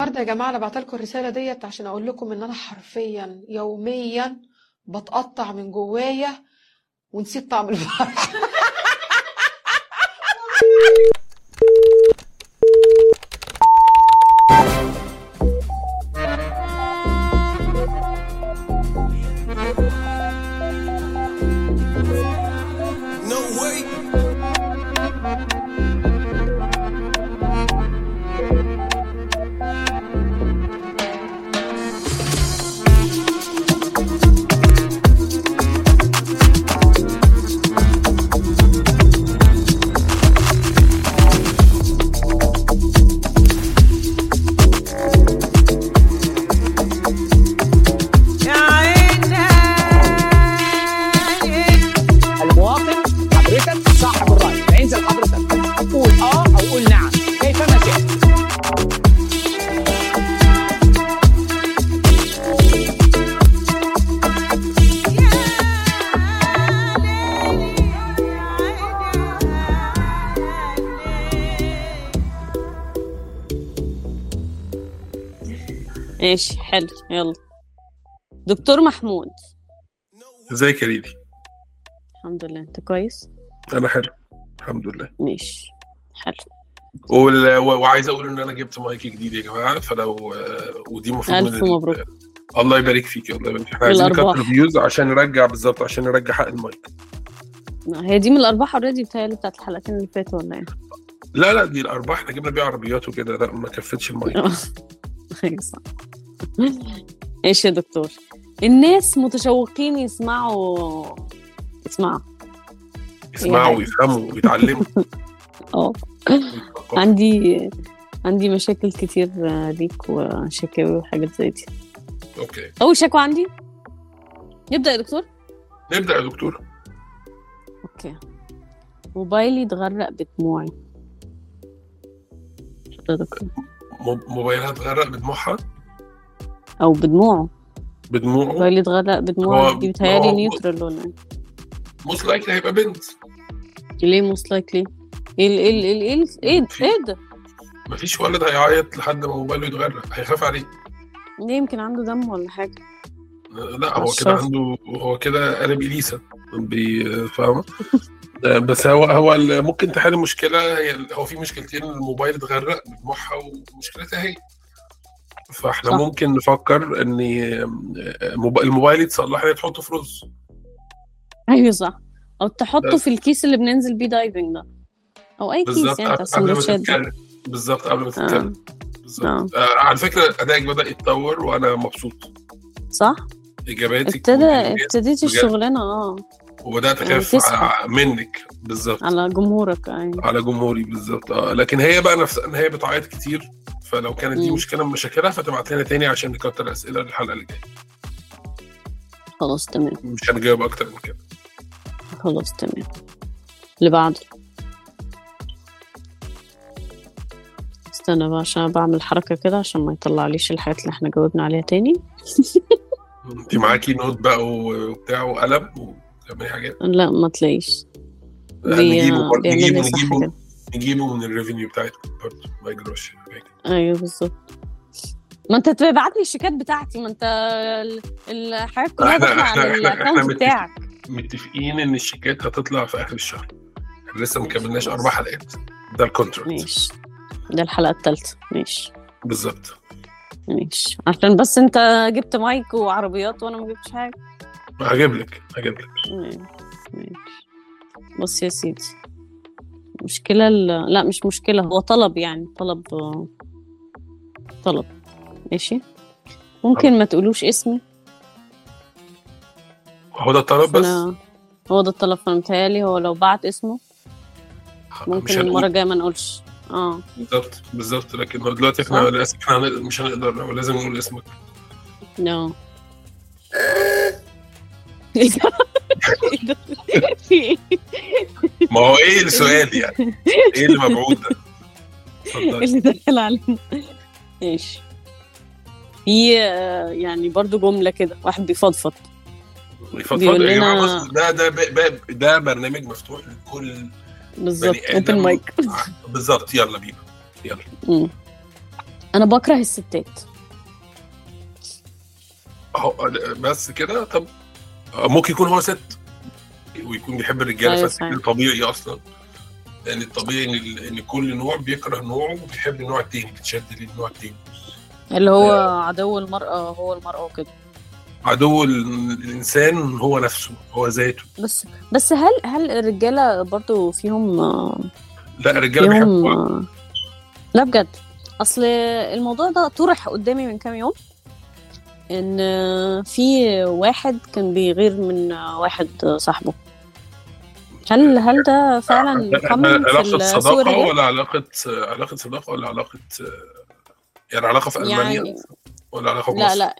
النهارده يا جماعة أنا بعت لكم الرسالة ديت عشان أقول لكم إن أنا حرفيا يوميا بتقطع من جوايا ونسيت طعم الفرح دكتور محمود. ازيك يا lady الحمد لله. انت كويس؟ أنا حلو. الحمد لله. ماشي. حلو. وال- وعايز أقول ان أنا جبت مايك جديد يا جماعة فلو آه، ودي المفروض ألف من ال- مبروك. الله يبارك فيك الله يبارك فيك. إحنا عايزين الأرباح. نكتر views عشان نرجع بالظبط عشان نرجع حق المايك. هي دي من الأرباح already بتهيألي بتاعت الحلقتين اللي فاتوا ولا إيه؟ لا لا دي الأرباح. إحنا جبنا بيها عربيات وكده. لا ما كفتش المايك. أيوة. إيش يا دكتور. الناس متشوقين يسمعوا يسمعوا يسمعوا هي- ويفهموا ويتعلموا. آه. عندي عندي مشاكل كتير ليك وشكاوي وحاجات زي دي. أوكي. أول شكوى عندي؟ نبدا يا دكتور. نبدأ يا دكتور. أوكي. موبايلي اتغرق بدموعي. موبايلها اتغرق بدموعها؟ أو بدموعه. بدموعه موبايلي اتغرق بدموعه دي بتهيألي neutral ولا most likely هيبقى بنت. ليه most likely إيه ال- إيه ال- إيه ال- إيه إيه ده؟ مفيش ولد هيعيط لحد ما موبايله يتغرق. هيخاف عليه. ليه يمكن عنده دم ولا حاجة؟ لا هو كده. عنده هو كده قلب إليسا. فاهمة؟ آه، بس هو هو ممكن تحل المشكلة هي هو في مشكلتين. الموبايل اتغرق بدموعها ومشكلتها هي. فاحنا صح. ممكن نفكر ان آه، موب- الموبايل يتصلح ان تحطه في رز أيوه صح. أو تحطه. في الكيس اللي بننزل بيه diving ده. أو أي كيس يعني بتاع السندوتشات بالظبط قبل ما تتكلم. بالظبط. آه. آه، على فكرة ادائك بدأ يتطور وأنا مبسوط. صح؟ اجاباتك ابتدى والإنجاز ابتديت بجد. الشغلانة آه. وبدأت يعني أخاف منك بالظبط. على جمهورك أيوه على جمهوري بالظبط. آه لكن هي بقى نفسها ان هي بتعيط كتير فلو كانت دي. مشكلة من مشاكلها فتبعت لنا تاني عشان نكتر أسئلة للحلقة اللي جاية. خلاص تمام. مش هنجاوب أكتر من كده. خلاص تمام. اللي بعده. استنى بقى عشان بعمل حركة كده عشان ما يطلعليش الحاجات اللي إحنا جاوبنا عليها تاني. انت معاكي note بقى وبتاع وقلم وتعملي حاجات؟ لا ما تلاقيش. نجيبه نجيبه نجيبه نجيبه من ال revenue بتاعتكم برضه ما يجراش حاجة. أيوه بالظبط. ما أنت تبعت لي الشيكات بتاعتي ما أنت ال- الحاجات كلها داخله على ال account بتاعك. متفقين إن الشيكات هتطلع في آخر الشهر. لسه ما كملناش أربع حلقات. ده ال contract ماشي. ده الحلقة الثالثة ماشي. بالظبط. ماشي. عشان بس أنت جبت مايك وعربيات وأنا ما جبتش حاجة. هجيب لك هجيب لك. ماشي. بص يا سيدي. مشكلة ال... لا مش مشكلة هو طلب يعني طلب طلب. ماشي. ممكن ما تقولوش اسمي؟ هو ده الطلب بس؟ أنا هو ده الطلب فأنا متهيألي هو لو بعت اسمه ممكن. المرة الجاية ما نقولش. آه. بالظبط بالظبط. لكن هو دلوقتي إحنا؟ للأسف إحنا مش هنقدر لازم نقول اسمك. نو. إيه ما هو إيه السؤال يعني؟ إيه اللي مبعوث ده؟ اللي دخل علينا. ماشي. في يعني برضو جملة كده واحد بيفضفض. يفضفض بيقول يا جماعة لنا- بص ده ده ده برنامج مفتوح لكل بالظبط اوبن مايك بالظبط يلا بينا. يلا. مم. أنا بكره الستات. أهو بس كده؟ طب ممكن يكون هو ست. ويكون بيحب الرجالة أيوة. طبيعي أصلا. لأن الطبيعي إن إن كل نوع بيكره نوعه وبيحب النوع التاني بيتشد للنوع التاني اللي هو عدو المرأة هو المرأة وكده. عدو ال- الإنسان هو نفسه هو ذاته. بس بس هل هل الرجالة برضو فيهم آه، لا الرجالة فيهم بيحبوا آه، لا بجد. أصل الموضوع ده طرح قدامي من كام يوم. إن في واحد كان بيغير من واحد صاحبه هل هل ده فعلا في علاقة صداقة؟ ولا علاقه علاقة صداقة ولا علاقه يعني علاقة في ألمانيا يعني ولا علاقة في لا مصر؟ لا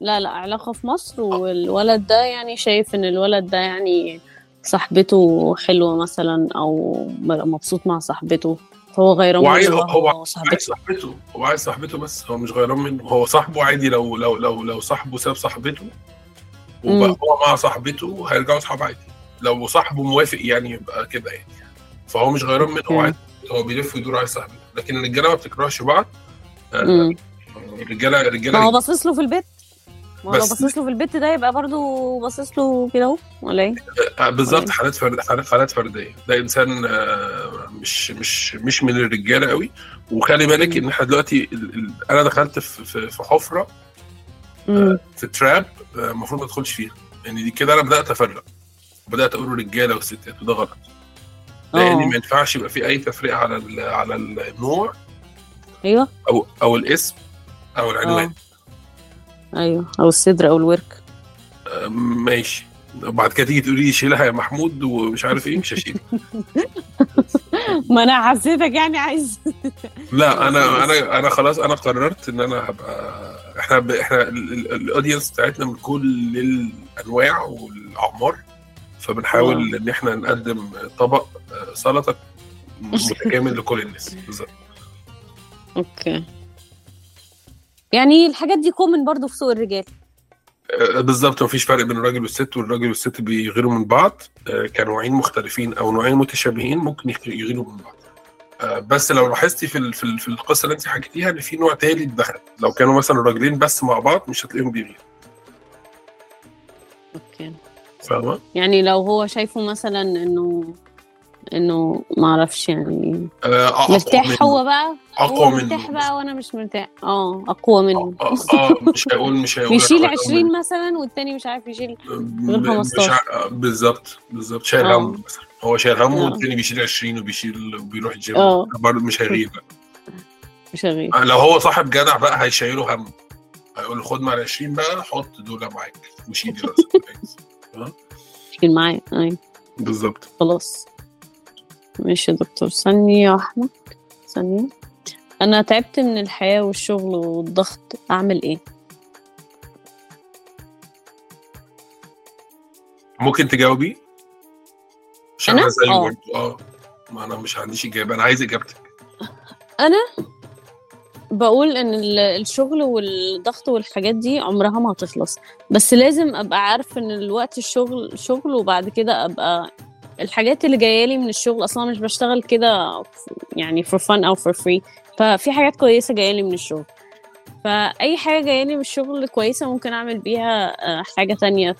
لا لا علاقة في مصر والولد ده يعني شايف إن الولد ده يعني صاحبته حلوة مثلا أو مبسوط مع صاحبته فهو غيران وعايز منه هو هو عايز صاحبته. صاحبته هو عايز صاحبته بس هو مش غيران منه هو صاحبه عادي لو لو لو لو صاحبه ساب صاحبته وبقى مم. هو مع صاحبته هيرجعوا صحاب عادي. لو صاحبه موافق يعني يبقى كده يعني. فهو مش غيران منه هو. عايز هو بيلف ويدور على صاحبته لكن الرجالة ما بتكرهش بعض. مم. الرجاله ما هو الرجاله باصص له في البيت. ما لو بس- باصص له في البيت ده يبقى برضه باصص له كده اهو ولا إيه؟ آه، بالظبط حالات فرد حالات حالات فردية. ده إنسان آه، مش مش مش من الرجالة قوي. وخلي بالك إن إحنا دلوقتي أنا دخلت في في حفرة مم. في تراب آه، المفروض ما أدخلش فيها. يعني دي كده أنا بدأت أفرق. بدأت أقول رجالة وستات وده غلط. لأن ما ينفعش يبقى في أي تفرقة على على النوع أيوه. أو أو الاسم أو العنوان. آه. أيوه أو الصدر أو الورك. ماشي. وبعد كده تيجي تقولي لي شيلها يا محمود ومش عارف إيه مش هشيل ما أنا حسيتك يعني عايز لا أنا أنا أنا خلاص أنا قررت إن أنا هبقى إحنا ب... إحنا ال- ال- ال audience بتاعتنا من كل الأنواع والأعمار فبنحاول إن إحنا نقدم طبق آه، سلطة متكامل لكل الناس. بالظبط. أوكي. يعني الحاجات دي common برضو في سوق الرجال. آه، بالظبط مفيش فرق بين الراجل والست والراجل والست بيغيروا من بعض آه، كنوعين مختلفين أو نوعين متشابهين ممكن يغ- يغيروا من بعض. آه، بس لو لاحظتي في في القصة اللي انت حكيتيها إن في نوع تالت دخل لو كانوا مثلا راجلين بس مع بعض مش هتلاقيهم بيغيروا. أوكي. فاهمة؟ يعني لو هو شايفه مثلا إنه إنه ما أعرفش يعني. آه، أقوى مرتاح. هو بقى؟ أقوى هو منه. مرتاح بقى وأنا مش مرتاح. آه أقوى منه. آه آه، مش هيقول مش هيقول أقوى 20 مثلا والتاني مش عارف يشيل. غير مش 15. ع- بالظبط بالظبط. شايل آه. همه مثلا. هو شايل همه آه. والتاني بيشيل 20 وبيشيل وبيروح الجيم. آه. برضه مش هيغير بقى. مش آه، لو هو صاحب جدع بقى هيشيله هم هيقول خد مع ال 20 بقى حط دول معاك. وشيل راسك شيل معايا. أيوه. بالظبط. خلاص. ماشي يا دكتور. ثانية يا أحمد. ثانية. أنا تعبت من الحياة والشغل والضغط. أعمل إيه؟ ممكن تجاوبي؟ عشان أنا؟ آه. آه. ما أنا مش عنديش إجابة. أنا عايز إجابتك. أنا؟ بقول إن ال- الشغل والضغط والحاجات دي عمرها ما هتخلص. بس لازم أبقى عارف إن الوقت الشغل شغل وبعد كده أبقى الحاجات اللي جاية لي من الشغل أصلا مش بشتغل كده يعني for fun أو for free ففي حاجات كويسة جاية لي من الشغل. فأي حاجة جاية لي من الشغل كويسة ممكن أعمل بيها آه، حاجة تانية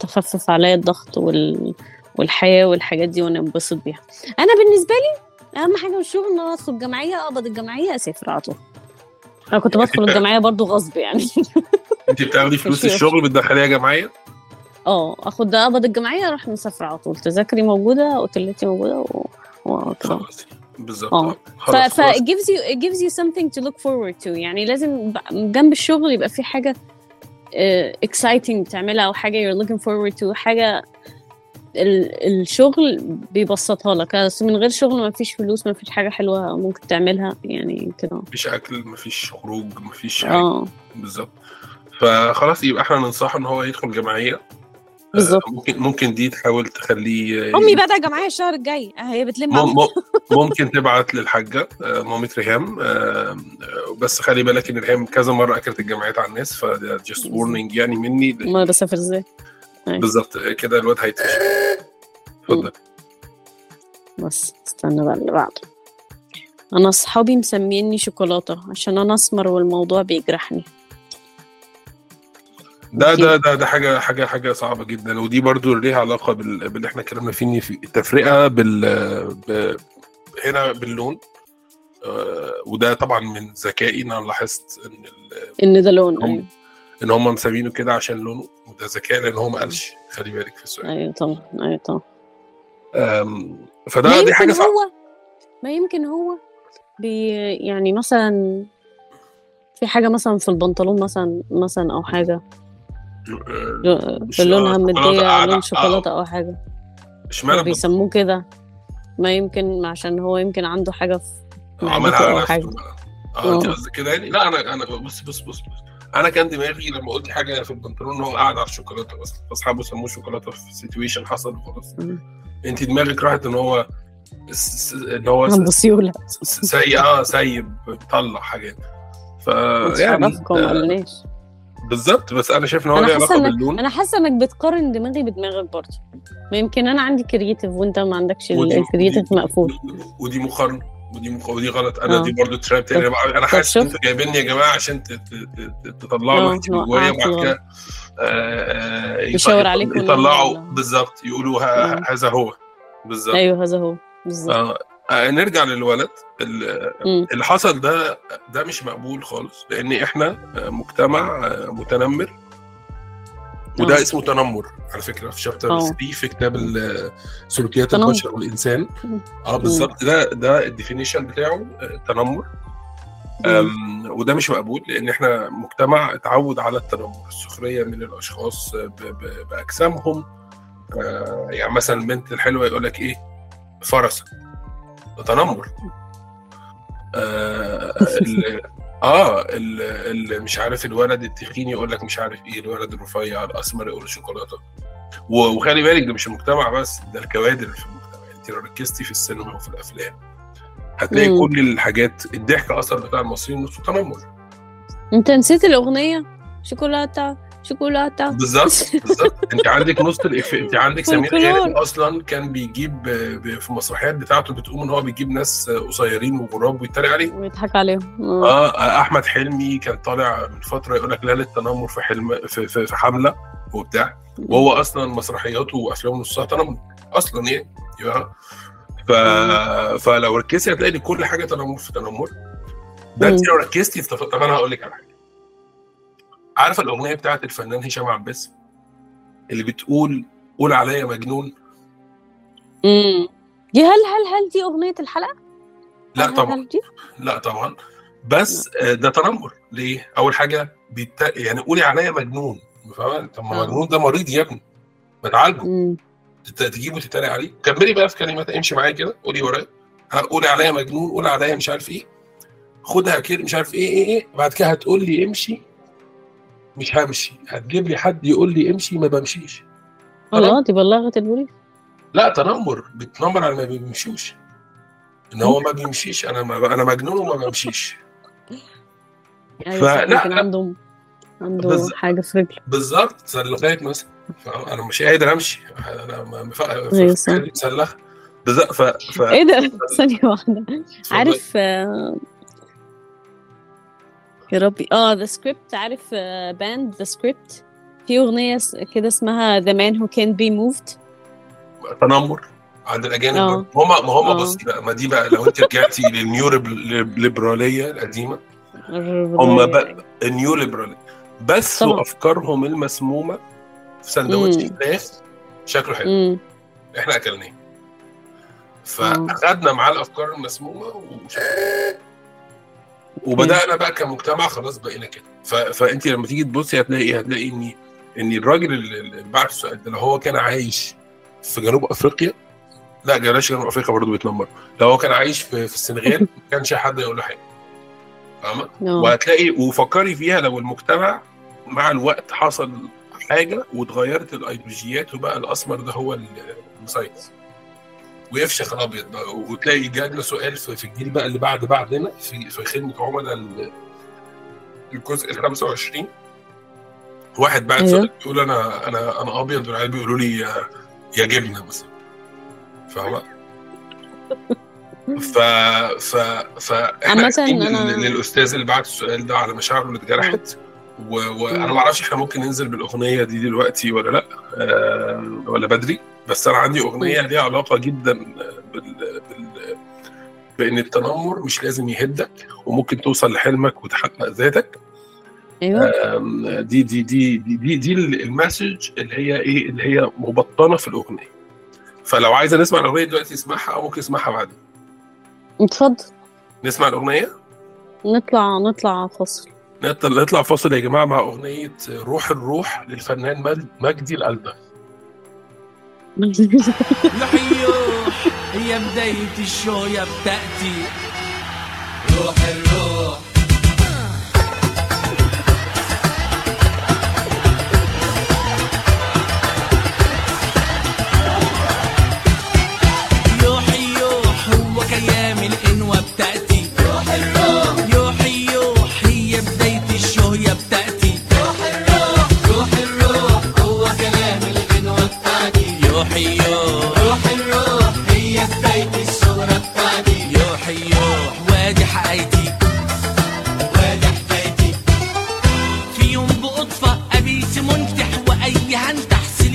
تخفف عليا الضغط وال... والحياة والحاجات دي وأنا أنبسط بيها. أنا بالنسبة لي أهم حاجة من الشغل إن أنا أدخل الجمعية أقبض الجمعية أسافر على طول. أنا كنت بدخل الجمعية برضو غصب يعني. انت بتاخدي فلوس. الشغل بتدخليها جمعية؟ آه اخد أقبض الجمعية أروح مسافرة على طول. تذاكري موجودة اوتيلتي موجودة و... بالظبط. آه. آه. ف it gives you it gives you something to look forward to. يعني لازم جنب الشغل يبقى في حاجة uh, exciting تعملها أو حاجة you're looking forward to حاجة ال الشغل بيبسطها لك. بس من غير شغل ما فيش فلوس ما فيش حاجة حلوة ممكن تعملها. يعني كده. مفيش أكل مفيش خروج مفيش حاجة. آه بالظبط. فخلاص يبقى إحنا ننصحه إن هو يدخل جمعية. بالظبط. آه، ممكن ممكن دي تحاول تخليه أمي بدأ جمعية الشهر الجاي هي بتلم مم- ممكن تبعت للحاجة آه، مامة ريهام آه، آه، بس خلي بالك إن ريهام كذا مرة أكلت الجمعيات على الناس فده just warning يعني مني. ما بسافر إزاي؟ بالظبط كده الواد هيتفشل اتفضل. بس استنى بقى اللي بعده. أنا أصحابي مسميني شوكولاتة عشان أنا أسمر والموضوع بيجرحني. ده ده ده ده حاجة حاجة حاجة صعبة جدا. ودي برضو ليها علاقة بال... باللي إحنا اتكلمنا فيه إن في التفرقة بال ب... هنا باللون. آه، وده طبعا من ذكائي إن أنا لاحظت إن ال... إن ده لون هم- إن هم مسمينه كده عشان لونه. وده ذكاء لأن هو ما قالش. خلي بالك في السؤال. أيوه طبعا أيوه طبعا. فده دي حاجة صعبة. هو ما يمكن هو بي يعني مثلا في حاجة مثلا في البنطلون مثلا مثلا أو حاجة. لونها آه، مديه. لون شوكولاتة أو حاجة. اشمعنى بيسموه كده. ما يمكن عشان هو يمكن عنده حاجة في عملها على نفسه حاجة. بقى. آه أنت آه. قصدك كده يعني؟ لا أنا أنا بص بص بص أنا كان دماغي لما قلت حاجة في البنطلون إن هو قاعد على الشوكولاتة أصلا أصحابه سموه شوكولاتة في situation حصل وخلاص. أنت دماغك راحت إن هو إن هو عنده سيوله سيء آه سيب بيطلع حاجات. ف يعني بالظبط بس أنا شايف إن هو ليه علاقة باللون. أنا حاسة إنك بتقارن دماغي بدماغك برضه. ما يمكن أنا عندي creative وأنت ما عندكش ال creative مقفول. ودي مقارنة ودي مق... ودي غلط. أنا آه. دي برضو تراب تاني أنا حاسس أنتوا جايبيني يا جماعة عشان تطلعوا آه، الوحش اللي جوايا وبعد كده. آه، آه، يشاور يطلعوا بالظبط يقولوا آه. هذا هو. بالظبط أيوه هذا هو. بالظبط آه، آه، نرجع للولد. اللي حصل ده ده مش مقبول خالص لأن إحنا آه، مجتمع آه، متنمر وده آه. اسمه تنمر على فكرة في شابتر آه. 3 في كتاب سلوكيات. البشر والإنسان. آه بالظبط ده ده الديفينيشن بتاعه آه، تنمر وده مش مقبول لأن إحنا مجتمع اتعود على التنمر السخرية من الأشخاص بأجسامهم آه، يعني مثلا البنت الحلوة يقول لك إيه فرسه ده تنمر. آه ال- آه ال- ال- مش عارف الولد التخين يقول لك مش عارف إيه الولد الرفيع الأسمر يقول شوكولاتة. وخلي بالك ده مش المجتمع بس ده الكوادر في المجتمع. انت لو ركزتي في السينما وفي الأفلام هتلاقي مم. كل الحاجات الضحك أصلا بتاع المصريين نصه تنمر. انت نسيت الأغنية؟ شوكولاتة. شوكولاتة. بالظبط بالظبط. انت عندك نص الإفيه انت عندك سمير. غانم أصلا كان بيجيب ب- في المسرحيات بتاعته بتقوم ان هو بيجيب ناس قصيرين وغراب ويتريق عليهم. ويضحك عليهم. آه أحمد حلمي كان طالع من فترة يقول لك لا للتنمر في حلم في, في, في حملة وبتاع. وهو أصلا مسرحياته وأفلامه نصها تنمر. أصلا يعني ف... فلو ركزتي هتلاقي كل حاجة تنمر في تنمر. ده انت. لو ركزتي في طب أنا هقول لك على حاجة. عارفه الأغنية بتاعت الفنان هشام عباس؟ اللي بتقول قول عليا مجنون. مم. دي هل هل هل دي أغنية الحلقة؟ لا هل- طبعا. هل دي؟ لا طبعا. بس آه، ده تنمر. ليه؟ أول حاجة بيت... يعني قولي عليا مجنون. فاهم؟ طب ما آه. مجنون ده مريض يا ابني. ما تعالجه تجيبه تتريق عليه. كملي بقى في كلمات امشي معايا كده. قولي ورايا. قولي عليا مجنون. قولي عليا مش عارف إيه. خدها كده. مش عارف إيه إيه إيه. بعد كده هتقول لي امشي. مش همشي هتجيب لي حد يقول لي امشي ما بمشيش. الله دي بلغه البوليس لا تنمر بتنمر على ما بيمشوش. إن هو ما بيمشيش أنا ما أنا مجنون وما بمشيش. أيوه فلا- لا. عنده عنده بز- حاجة في رجله. بالظبط سلخات مثلا. أنا مش قادر أمشي. أنا ما- أيوة. مسلخ بالظبط ف... ف... إيه ده؟ ثانية واحدة. عارف آه، يا ربي. آه The Script عارف band The Script في أغنية كده اسمها ذا مان هو كان بي موفد تنمر عند الأجانب آه. هما ما هما آه. بصي بقى ما دي بقى لو أنت رجعتي للنيو ليبراليه القديمة. هم بقى النيو ليبراليه طبعا. افكارهم المسمومة في سندوتش. فراخ شكله حلو. إحنا أكلناه. فأخدنا معاه الأفكار المسمومة وش- وبدأنا بقى كمجتمع خلاص بقينا كده. فأنت لما تيجي تبصي هتلاقي هتلاقي إن إن الراجل اللي اللي بعت السؤال ده لو هو كان عايش في جنوب أفريقيا لا جلاش جنوب أفريقيا برضه بيتنمر. لو هو كان عايش في, في السنغال ما كانش حد يقول له حاجة. فاهمة؟ وهتلاقي وفكري فيها لو المجتمع مع الوقت حصل حاجة واتغيرت الأيديولوجيات وبقى الأسمر ده هو المسيطر. ويفشخ الأبيض بقى وتلاقي جالنا سؤال في الجيل بقى اللي بعد بعدنا في في خدمة عملاء ال- الجزء ال 25 واحد بعد أيوه. سؤال بيقول أنا أنا أنا أبيض والعيال بيقولوا لي يا- يا جبنة مثلا فاهمه؟ ف ف أنا- لل- للأستاذ اللي بعت السؤال ده على مشاعره اللي اتجرحت وأنا. ما أعرفش إحنا ممكن ننزل بالأغنية دي دلوقتي ولا لأ آه، ولا بدري بس أنا عندي أغنية ليها علاقة جدا بال, بال بإن التنمر مش لازم يهدك وممكن توصل لحلمك وتحقق ذاتك. أيوه. دي دي دي دي دي, دي ال message اللي هي إيه اللي هي مبطنة في الأغنية. فلو عايزة نسمع الأغنية دلوقتي اسمعها أو ممكن نسمعها بعدين. اتفضل. نسمع الأغنية؟ نطلع نطلع فاصل نطلع نطلع فاصل يا جماعة مع أغنية روح الروح للفنان مجد- مجدي القلبه لحيوح هي بداية ال show يا بتأتي؟ روح الروح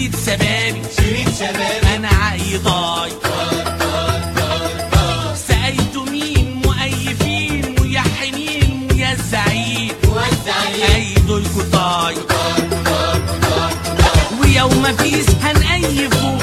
سليت شبابي شريط شبابي. أنا عقلي ضاي سألت مين مؤيفين كتاي ويوم مفيش هنأيفوا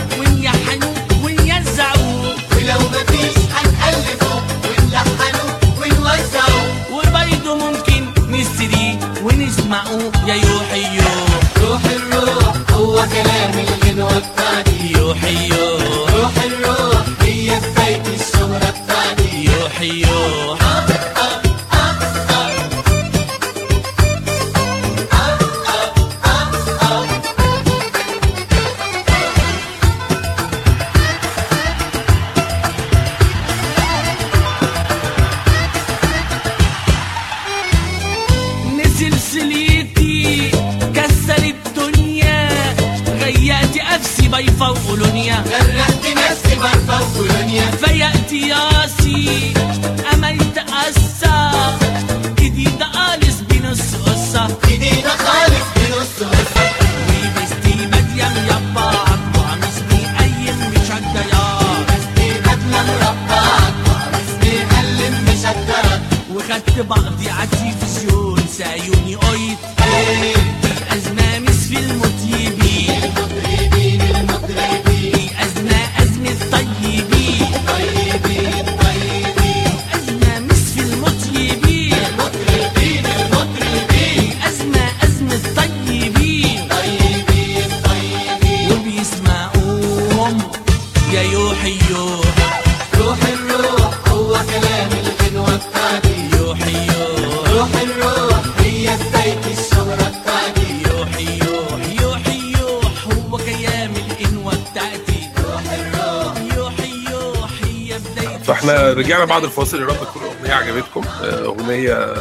فاحنا رجعنا بعد الفاصل يا رب تكون الاغنيه عجبتكم. آه، أغنية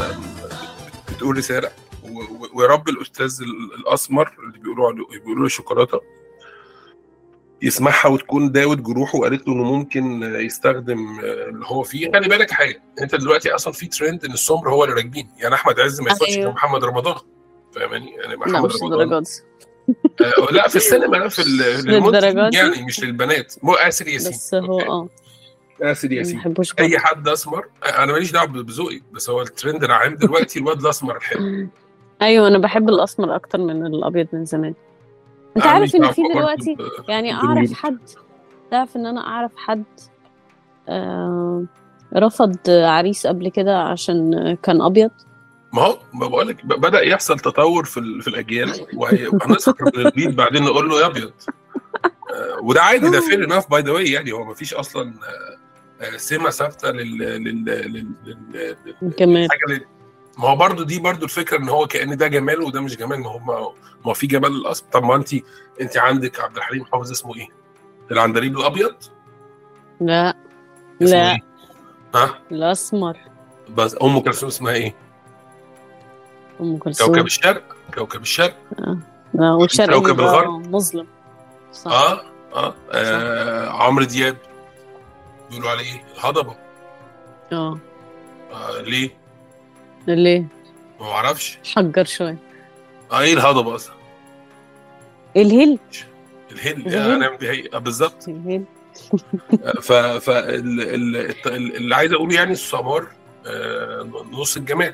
بتقول رساله ويا رب الأستاذ ال- الأسمر اللي بيقولوا عليه بيقولوا له شوكولاته يسمعها وتكون داود جروحه وقالت له إنه ممكن يستخدم آه، اللي هو فيه. خلي بالك حاجة أنت دلوقتي أصلا في ترند إن السمر هو اللي راكبين. يعني أحمد عز ما يسمعش أيوه. محمد رمضان. فاهماني؟ يعني محمد رمضان. آه، لا في السينما لا في للدرجات؟ يعني مش للبنات مو اسر ياسين بس هو؟ آه اسر ما ياسين أي. حد أسمر أنا ماليش دعوة بذوقي بس هو الترند العام دلوقتي الواد الأسمر الحلو أيوه أنا بحب الأسمر أكتر من الأبيض من زمان أنت عارف إن في دلوقتي يعني. أعرف حد تعرف إن أنا أعرف حد آه رفض عريس قبل كده عشان كان أبيض ما هو بقول لك بدأ يحصل تطور في في الأجيال من الجديد بعدين نقول له يا أبيض. آه، وده عادي ده fair enough by the way يعني هو ما فيش أصلا آه، سمة ثابتة لل لل لل- لل- كمان. ما هو برضو دي برضو الفكرة إن هو كأن ده جمال وده مش جمال ما هو ما هو- في جمال الاصل طب ما انت انت عندك عبد الحليم حافظ اسمه إيه؟ العندليب الأبيض؟ لا. لا. إيه؟ ها؟ الأسمر. بس أم كلثوم اسمها إيه؟ أم كلثوم. كوكب الشرق؟ كوكب الشرق؟ لا والشرق كوكب الغرب. مظلم. صح. آه آه, آه عمرو دياب. بيقولوا عليه إيه؟ الهضبه آه. آه ليه؟ ليه؟ ما أعرفش حجر شوية. آه إيه الهضبة أصلا؟ الهيل. الهل الهل. يعني إيه؟ آه، بالظبط. الهيل. ف ف اللي عايز أقوله يعني السمار آه، نص الجمال.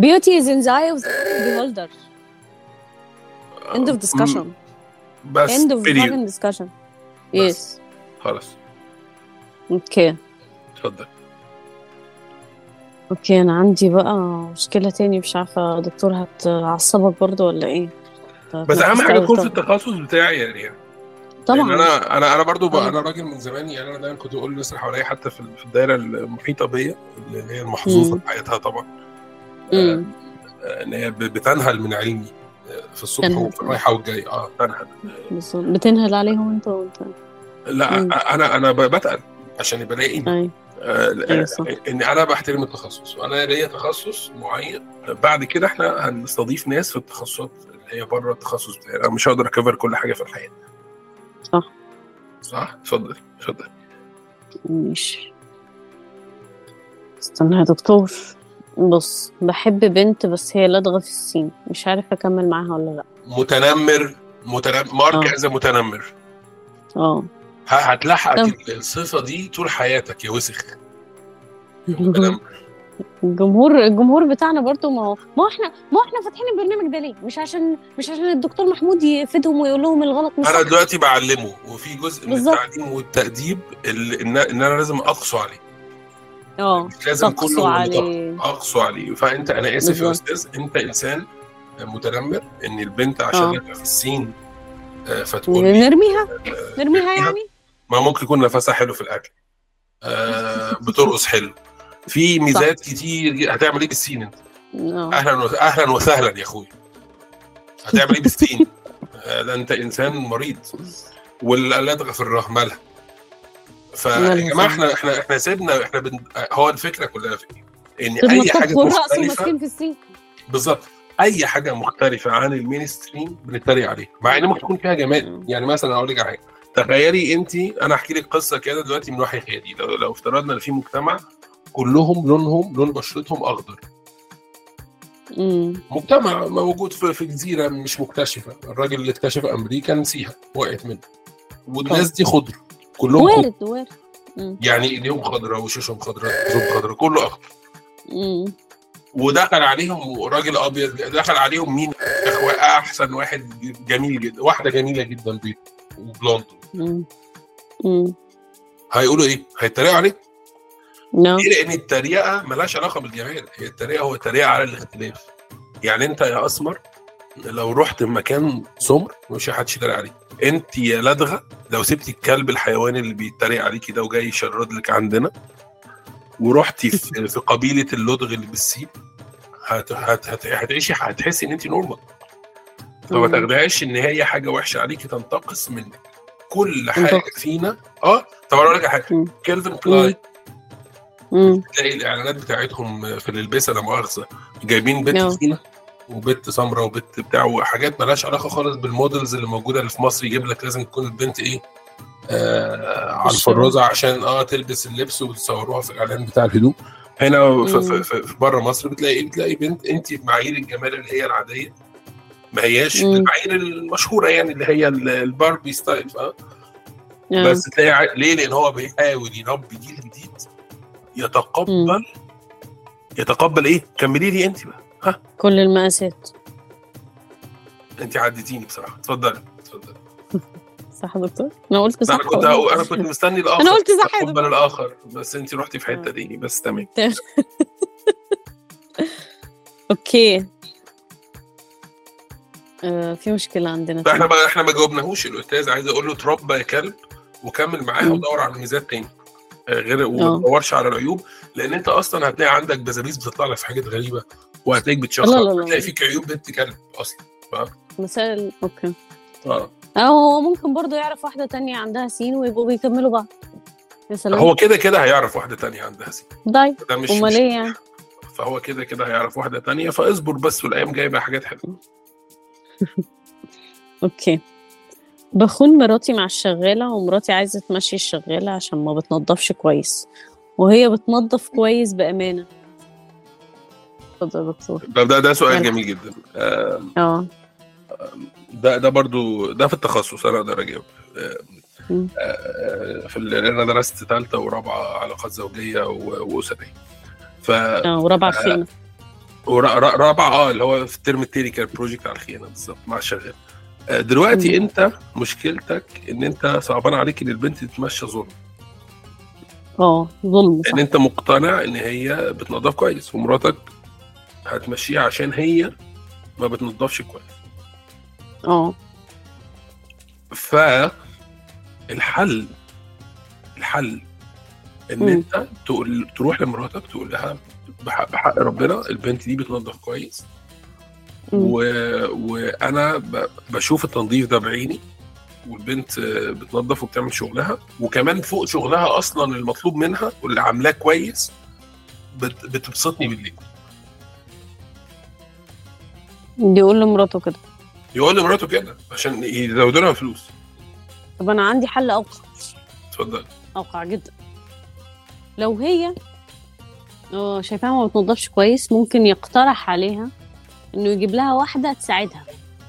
Eye of the beholder. End of discussion. بس End of having discussion. Yes. خلاص okay اتفضل okay أنا عندي بقى مشكلة تاني مش عارفة دكتور هتعصبك برضو ولا إيه بس أهم حاجة تكون في التخصص بتاعي يعني يعني طبعا أنا أنا أنا برضو بقى طبعا. أنا راجل من زمان يعني أنا دايما كنت بقول للناس اللي حواليا حتى في الدايرة المحيطة بيا اللي هي المحظوظة. بحياتها طبعا ان هي ب- بتنهل من علمي آه، في الصبح تنهل. وفي الرايحة والجاية. آه تنهل. بالظبط. بتنهل عليهم انت وانت. لا مم. أنا أنا بتقل عشان يبقى أي. آه، أيوة. ان أنا بحترم التخصص. وأنا ليا تخصص معين. بعد كده إحنا هنستضيف ناس في التخصصات اللي هي بره التخصص. بتاعي أنا مش هقدر أكفر كل حاجة في الحياة. صح. صح؟ اتفضل اتفضل. ماشي. استنى يا دكتور. بص بحب بنت بس هي لدغة في السين مش عارفة أكمل معاها ولا لأ متنمر متنمر مارك آه. از متنمر آه ه- هتلحقك طب. الصفة دي طول حياتك يا وسخ متنمر الجمهور الجمهور بتاعنا برضو ما هو ما إحنا ما إحنا فاتحين البرنامج ده ليه؟ مش عشان مش عشان الدكتور محمود يفيدهم ويقول لهم الغلط مش أنا دلوقتي بعلمه وفي جزء من. التعليم والتأديب اللي إن إن أنا لازم أقسو عليه آه مش لازم كله عليه. اقسو عليه. فأنت أنا آسف يا بالظبط. أستاذ أنت إنسان متنمر إن البنت عشان آه. لك في السين آه، لي نرميها؟ آه، نرميها يعني؟ ما ممكن يكون نفسها حلو في الأكل. آه، بترقص حلو. في ميزات كتير جدا. هتعمل إيه بالسين أنت؟ آه. أهلا أهلا وسهلا يا اخويا هتعمل إيه بالسين؟ آه، ده أنت إنسان مريض. في الره مالها؟ فيا جماعة. إحنا إحنا إحنا سيبنا إحنا بن... هو الفكرة كلها في إيه؟ ان أي حاجة مختلفة بالظبط. أي حاجة مختلفة عن المين ستريم بنتريق عليها مع إن ممكن تكون فيها جمال. يعني مثلا أقول لك على حاجة. تخيلي أنت أنا احكي لك قصة كده دلوقتي من وحي خيالي لو, لو افترضنا إن في مجتمع كلهم لونهم لون بشرتهم أخضر. مجتمع موجود في, في جزيرة مش مكتشفة. الراجل اللي اكتشف أمريكا نسيها وقعت منه. والناس دي خضر كلهم وارد وارد. يعني إيديهم خضراء وشوشهم خضراء رجلهم خضراء كله أخضر. ودخل عليهم راجل أبيض دخل عليهم مين أحسن واحد جميل جدا واحدة جميلة جدا بيض وبلوند. هيقولوا إيه؟ هيتريقوا عليه؟ نعم ليه؟ لأن التريقة ملهاش علاقة بالجمال هي التريقة هو التريقه على الاختلاف يعني أنت يا أسمر لو رحت مكان سمر مش حدش يتريق عليك انت يا لدغة لو سبتي الكلب الحيوان اللي بيتريق عليكي ده وجاي يشرد لك عندنا ورحتي في, قبيلة اللدغ اللي بالسيب هت هت هت هتعيشي هتحسي إن انت نورمال فما. تاخدهاش إن هي حاجة وحشة عليكي تنتقص منك كل حاجة. فينا آه طب أقول لك حاجة. كيلفن كلاين مم. تلاقي الإعلانات بتاعتهم في الألبسة لا مؤاخذة جايبين بنت نعم. وبنت سمراء وبنت بتاع وحاجات مالهاش علاقة خالص بال models اللي موجودة اللي في مصر يجيب لك لازم تكون البنت إيه آه على. الفرازة عشان آه تلبس اللبس وتصوروها في الإعلان بتاع الهدوم هنا في, في, مم. في, في بره مصر بتلاقي بتلاقي بنت أنت في معايير الجمال اللي هي العادية ما هياش مم. المعايير المشهورة يعني اللي هي ال- الباربي ستايل فاهم نعم. بس تلاقي ليه؟ لأن هو بيحاول يربي جيل جديد يتقبل يتقبل إيه؟ كملي لي أنت بقى ها؟ كل المقاسات انت عديتيني بصراحة. اتفضلي اتفضلي. صح دكتور؟ أنا قلت صح أنا كنت؟ أنا كنت مستني الآخر. أنا قلت صح اتقبل الآخر بس أنت رحتي في حتة آه. تاني بس تمام. Okay. آه في مشكلة عندنا فاحنا بقى إحنا ما جاوبناهوش الأستاذ. عايز أقول له اتربى يا كلب وكمل معاه مم. ودور على الميزات تاني. آه، غير وما تدورش على العيوب. لأن انت أصلا هتلاقي عندك بزابيز بتطلع لك في حاجات غريبة وهتلاقيك بتشخص لا، لا، لا. هتلاقي فيك عيوب بنت كلب أصلا مسائل okay. آه. هو ممكن برضو يعرف واحدة تانية عندها سين ويبقوا بيكملوا بعض. يا سلام. هو كده كده هيعرف واحدة تانية عندها سين. طيب أمال إيه يعني؟ فهو كده كده هيعرف واحدة تانية فاصبر بس والأيام جاية بقى حاجات حلوة. أوكي. بخون مراتي مع الشغالة ومراتي عايزة تمشي الشغالة عشان ما بتنضفش كويس. وهي بتنظف كويس بأمانة. اتفضل يا دكتور. ده ده, ده سؤال. جميل جدا. آه، آه ده ده برضو ده في التخصص أنا أقدر أجاوب. آه،. آه، في أنا درست ثالثه ورابعة علاقات زوجية وأسرية. ف آه ورابعة خيانة. ورابعه آه اللي هو في ال term التاني كان project على الخيانة بالظبط مع الشغال آه، دلوقتي. أنت مشكلتك إن أنت صعبان عليك إن البنت تتمشى ظلم. آه ظلم صح. ان أنت مقتنع إن هي بتنظف كويس ومراتك هتمشيها عشان هي ما بتنظفش كويس. آه. فالحل الحل إن مم. أنت تقول تروح لمراتك تقول لها بحق, بحق ربنا البنت دي بتنظف كويس. و... وأنا ب... بشوف التنظيف ده بعيني. والبنت آه، بتنظف وبتعمل شغلها. وكمان فوق شغلها أصلا المطلوب منها واللي عاملاه كويس بت... بتبسطني بالليل. يقول لمراته كده. يقول لمراته كده عشان يزودوا لها فلوس. طب أنا عندي حل أوقع. اتفضل. أوقع جدا. لو هي آه شايفاها ما بتنضفش كويس ممكن يقترح عليها إنه يجيب لها واحدة تساعدها.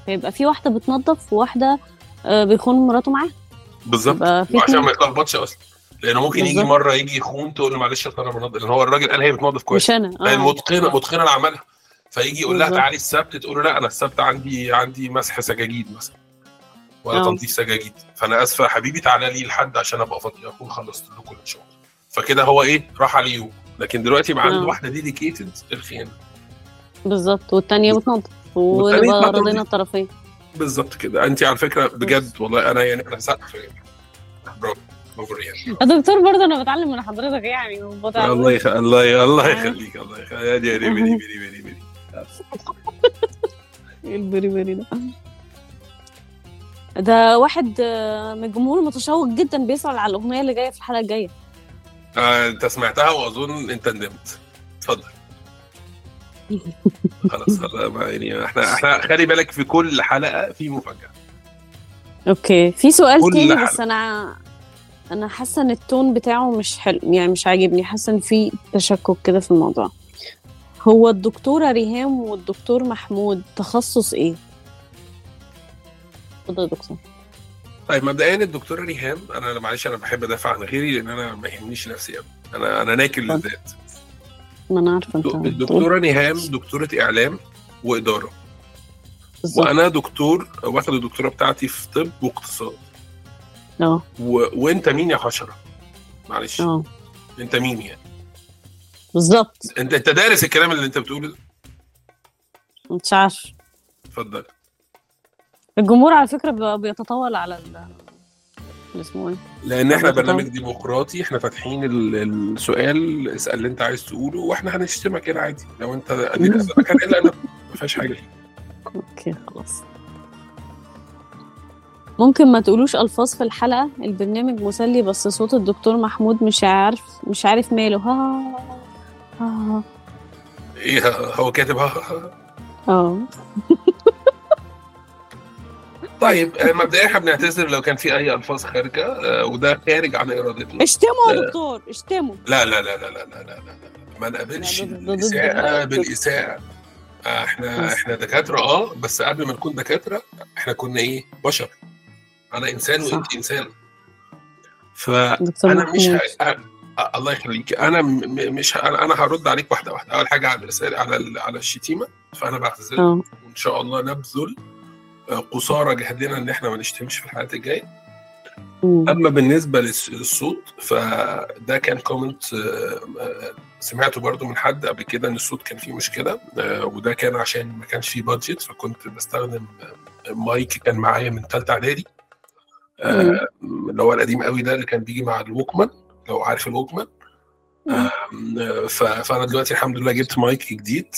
فيبقى في واحدة بتنظف وواحدة آه، بيخون مراته معاها بالظبط. اتنين. ما يتلخبطش أصلا. لأنه ممكن يجي بالظبط. مرة يجي يخون تقول له معلش يا ترى بنضف لأن هو الراجل قال هي بتنظف كويس. مش أنا. آه. متقنه متقنة لعملها. فيجي يقول لها. تعالي السبت تقول له لا أنا السبت عندي عندي مسح سجاجيد مثلا. ولا آه. تنظيف سجاجيد. فأنا آسفة يا حبيبي تعالى لي لحد عشان أبقى فاضي أكون خلصت لكم الشغل فكده هو إيه؟ راح عليه لكن دلوقتي يبقى عنده آه. واحدة ديديكيتد للخيانه بالظبط. والتانية بتنظف والتانية ونبقى بتنظف. رضينا الطرفين. بالظبط كده. انت على فكرة بجد والله أنا يعني أنا سقف برافو دكتور برضه أنا بتعلم من حضرتك يعني وبتعلم. الله يخ... الله الله آه. يخليك الله يخليك يا دي بيري بيري بيري بيري إيه البري بري ده؟ ده واحد آه، من الجمهور متشوق جدا بيسأل على الأغنية اللي جاية في الحلقة الجاية. آه، أنت سمعتها وأظن أنت ندمت. اتفضل. خلاص خلاص ما- يعني إحنا إحنا خلي بالك في كل حلقة في مفاجأة. Okay. في سؤال تاني حلقة. بس أنا أنا حاسة إن التون بتاعه مش حلو يعني مش عاجبني. حاسة إن في تشكك كده في الموضوع. هو الدكتوره ريهام والدكتور محمود تخصص إيه؟ اتفضل يا دكتور. طيب مبدئيا الدكتوره ريهام أنا معلش أنا بحب أدافع عن غيري لأن أنا ما يهمنيش نفسي قوي أنا أنا ناكل. للذات. ما أنا عارفة أنت الدكتوره نهام دكتورة إعلام وإدارة. بالظبط. وأنا دكتور واخد الدكتوره بتاعتي في طب واقتصاد. آه. و... وأنت مين يا حشرة؟ معلش. آه. أنت مين يعني؟ بالظبط. أنت أنت دارس الكلام اللي أنت بتقوله ده؟ مش عارف اتفضل. الجمهور على فكرة بيتطاول على ال إيه؟ لأن إحنا. برنامج ديمقراطي إحنا فاتحين ال- السؤال اسأل اللي أنت عايز تقوله وإحنا هنشتمك هنا عادي. لو أنت ادينا اسالك أنا إلا أنا. ما فيهاش حاجة. أوكي خلاص. ممكن ما تقولوش ألفاظ في الحلقة؟ البرنامج مسلي بس صوت الدكتور محمود مش عارف مش عارف ماله. ها ها إيه هو كاتب ها. آه. طيب آه، مبدئيا إحنا بنعتذر لو كان في اي الفاظ خارجه آه، وده خارج عن ارادتنا اشتموا يا دكتور اشتموا لا لا لا لا لا لا لا. ما نقابلش الاساءه بالاساءه آه، إحنا. إحنا دكاتره آه بس قبل ما نكون دكاتره إحنا كنا إيه بشر أنا انسان. وانت انسان فانا مش ه... الله يخليك أنا م... مش ه... أنا هرد عليك واحدة واحدة اول حاجة على الرسائل على ال... على الشتيمه فانا بعتذر آه وان شاء الله نبذل آه، قصارى جهدنا إن إحنا ما نشتمش في الحلقات الجاية. أما بالنسبة للصوت فده كان كومنت آه، آه، سمعته برضو من حد قبل كده إن الصوت كان فيه مشكلة آه، وده كان عشان ما كانش فيه بادجت فكنت بستخدم مايك كان معايا من ثالثه إعدادي اللي هو القديم قوي ده اللي كان بيجي مع الوكمان لو عارف الوكمان. فأنا دلوقتي الحمد لله جبت مايك جديد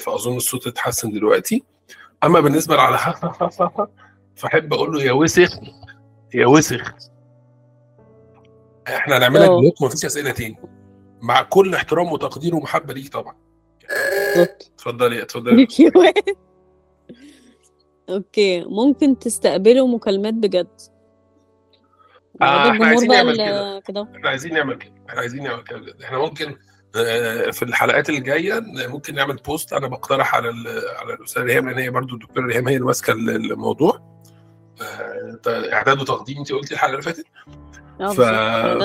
فأظن الصوت اتحسن دلوقتي. أما بالنسبة على فأحب أقول له يا وسخ يا وسخ. إحنا هنعملها أوه. block مفيش أسئلة تاني. مع كل احترام وتقدير ومحبة ليك طبعا. اتفضلي اتفضلي Okay. ممكن تستقبلوا مكالمات بجد. آه، الجمهور عايزين نعمل كده. إحنا عايزين نعمل كده. إحنا عايزين نعمل كده. إحنا ممكن في الحلقات الجاية ممكن نعمل post. أنا بقترح على على الأستاذة ريهام لأن هي برضو الدكتورة ريهام هي اللي ماسكة الموضوع. آه، إعداد وتقديم انت قلتي الحلقة اللي فاتت؟ آه ف-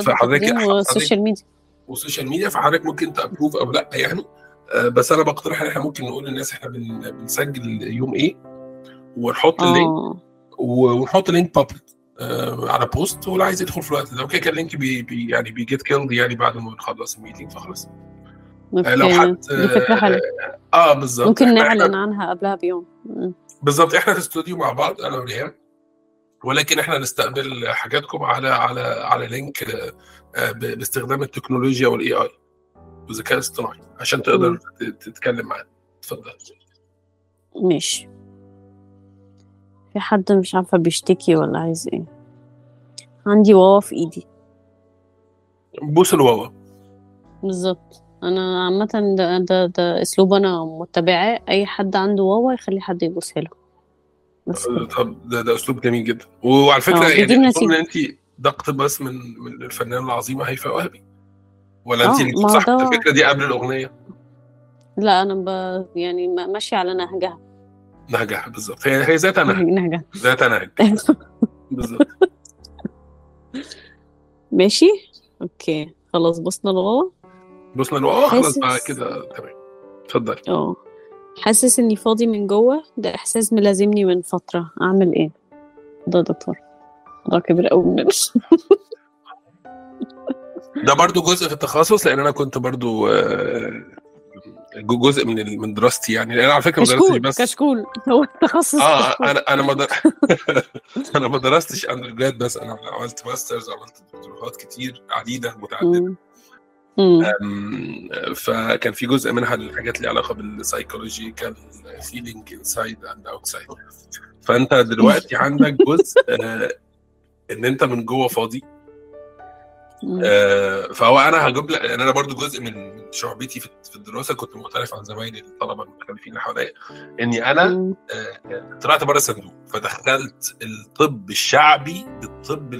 فحضرتك- والسوشيال ميديا. والسوشيال ميديا فحضرتك ممكن تأبروف أو لأ يعني. آه، بس أنا بقترح إن إحنا ممكن نقول للناس إحنا بن- بنسجل يوم إيه ونحط ال link. ونحط link public آه على post واللي عايز يدخل في الوقت ده. okay كان ال link بي بي يعني بي get killed يعني بعد ما نخلص ال meeting فخلاص. آه لو حد دي حلوة. آه بالظبط. ممكن نعلن عنها قبلها بيوم. بالظبط. إحنا في استوديو مع بعض أنا وريهام. ولكن إحنا نستقبل حاجاتكم على على على link آه، آه، باستخدام التكنولوجيا وال AI والذكاء الاصطناعي عشان تقدر تتكلم معانا اتفضل. ماشي. في حد مش عارفة بيشتكي ولا عايز إيه. عندي واوا في ايدي. بوس الواوا بالظبط. أنا عامة ده, ده, ده أسلوب أنا متبعاه أي حد عنده واوا يخلي حد يبوسها له. بس. طب ده, ده أسلوب جميل جدا. وعلى فكرة آه، يعني أظن نتيجة. انت ده اقتباس من من الفنانه العظيمه هيفاء وهبي. ولا آه، انت اللي ما هو صح الفكرة دي قبل الأغنية. لا أنا ب... يعني ما- ماشية على نهجها. نهجها بالظبط. هي هي ذات نهج. نهجها ذات نهج. بالظبط. ماشي؟ أوكي. خلاص بصنا لواوا بصنا الواوا خلاص بقى كده تمام. اتفضلي. آه. حاسس إني فاضي من جوه. ده إحساس ملازمني من فترة. أعمل إيه؟ ده دكتور. ده كبير قوي مننا ده برضو جزء في التخصص؟ لأن أنا كنت برضو آه، جزء من من دراستي يعني. لأن على فكرة ما درستش كشكول بس. كشكول. هو التخصص آه كشكول. أنا أنا ما در... أنا ما درستش undergrad بس. أنا عملت masters عملت دكتوراهات كتير عديدة متعددة. فكان في جزء منها الحاجات اللي علاقة بال psychological feeling inside and outside فأنت دلوقتي عندك جزء آه، إن أنت من جوه فاضي. آه، فهو أنا هجيب لك يعني أنا برضو جزء من شعبتي في الدراسة كنت مختلف عن زمايلي الطلبة المختلفين اللي حواليا إني أنا. آه، طلعت بره الصندوق فدخلت الطب الشعبي بالطب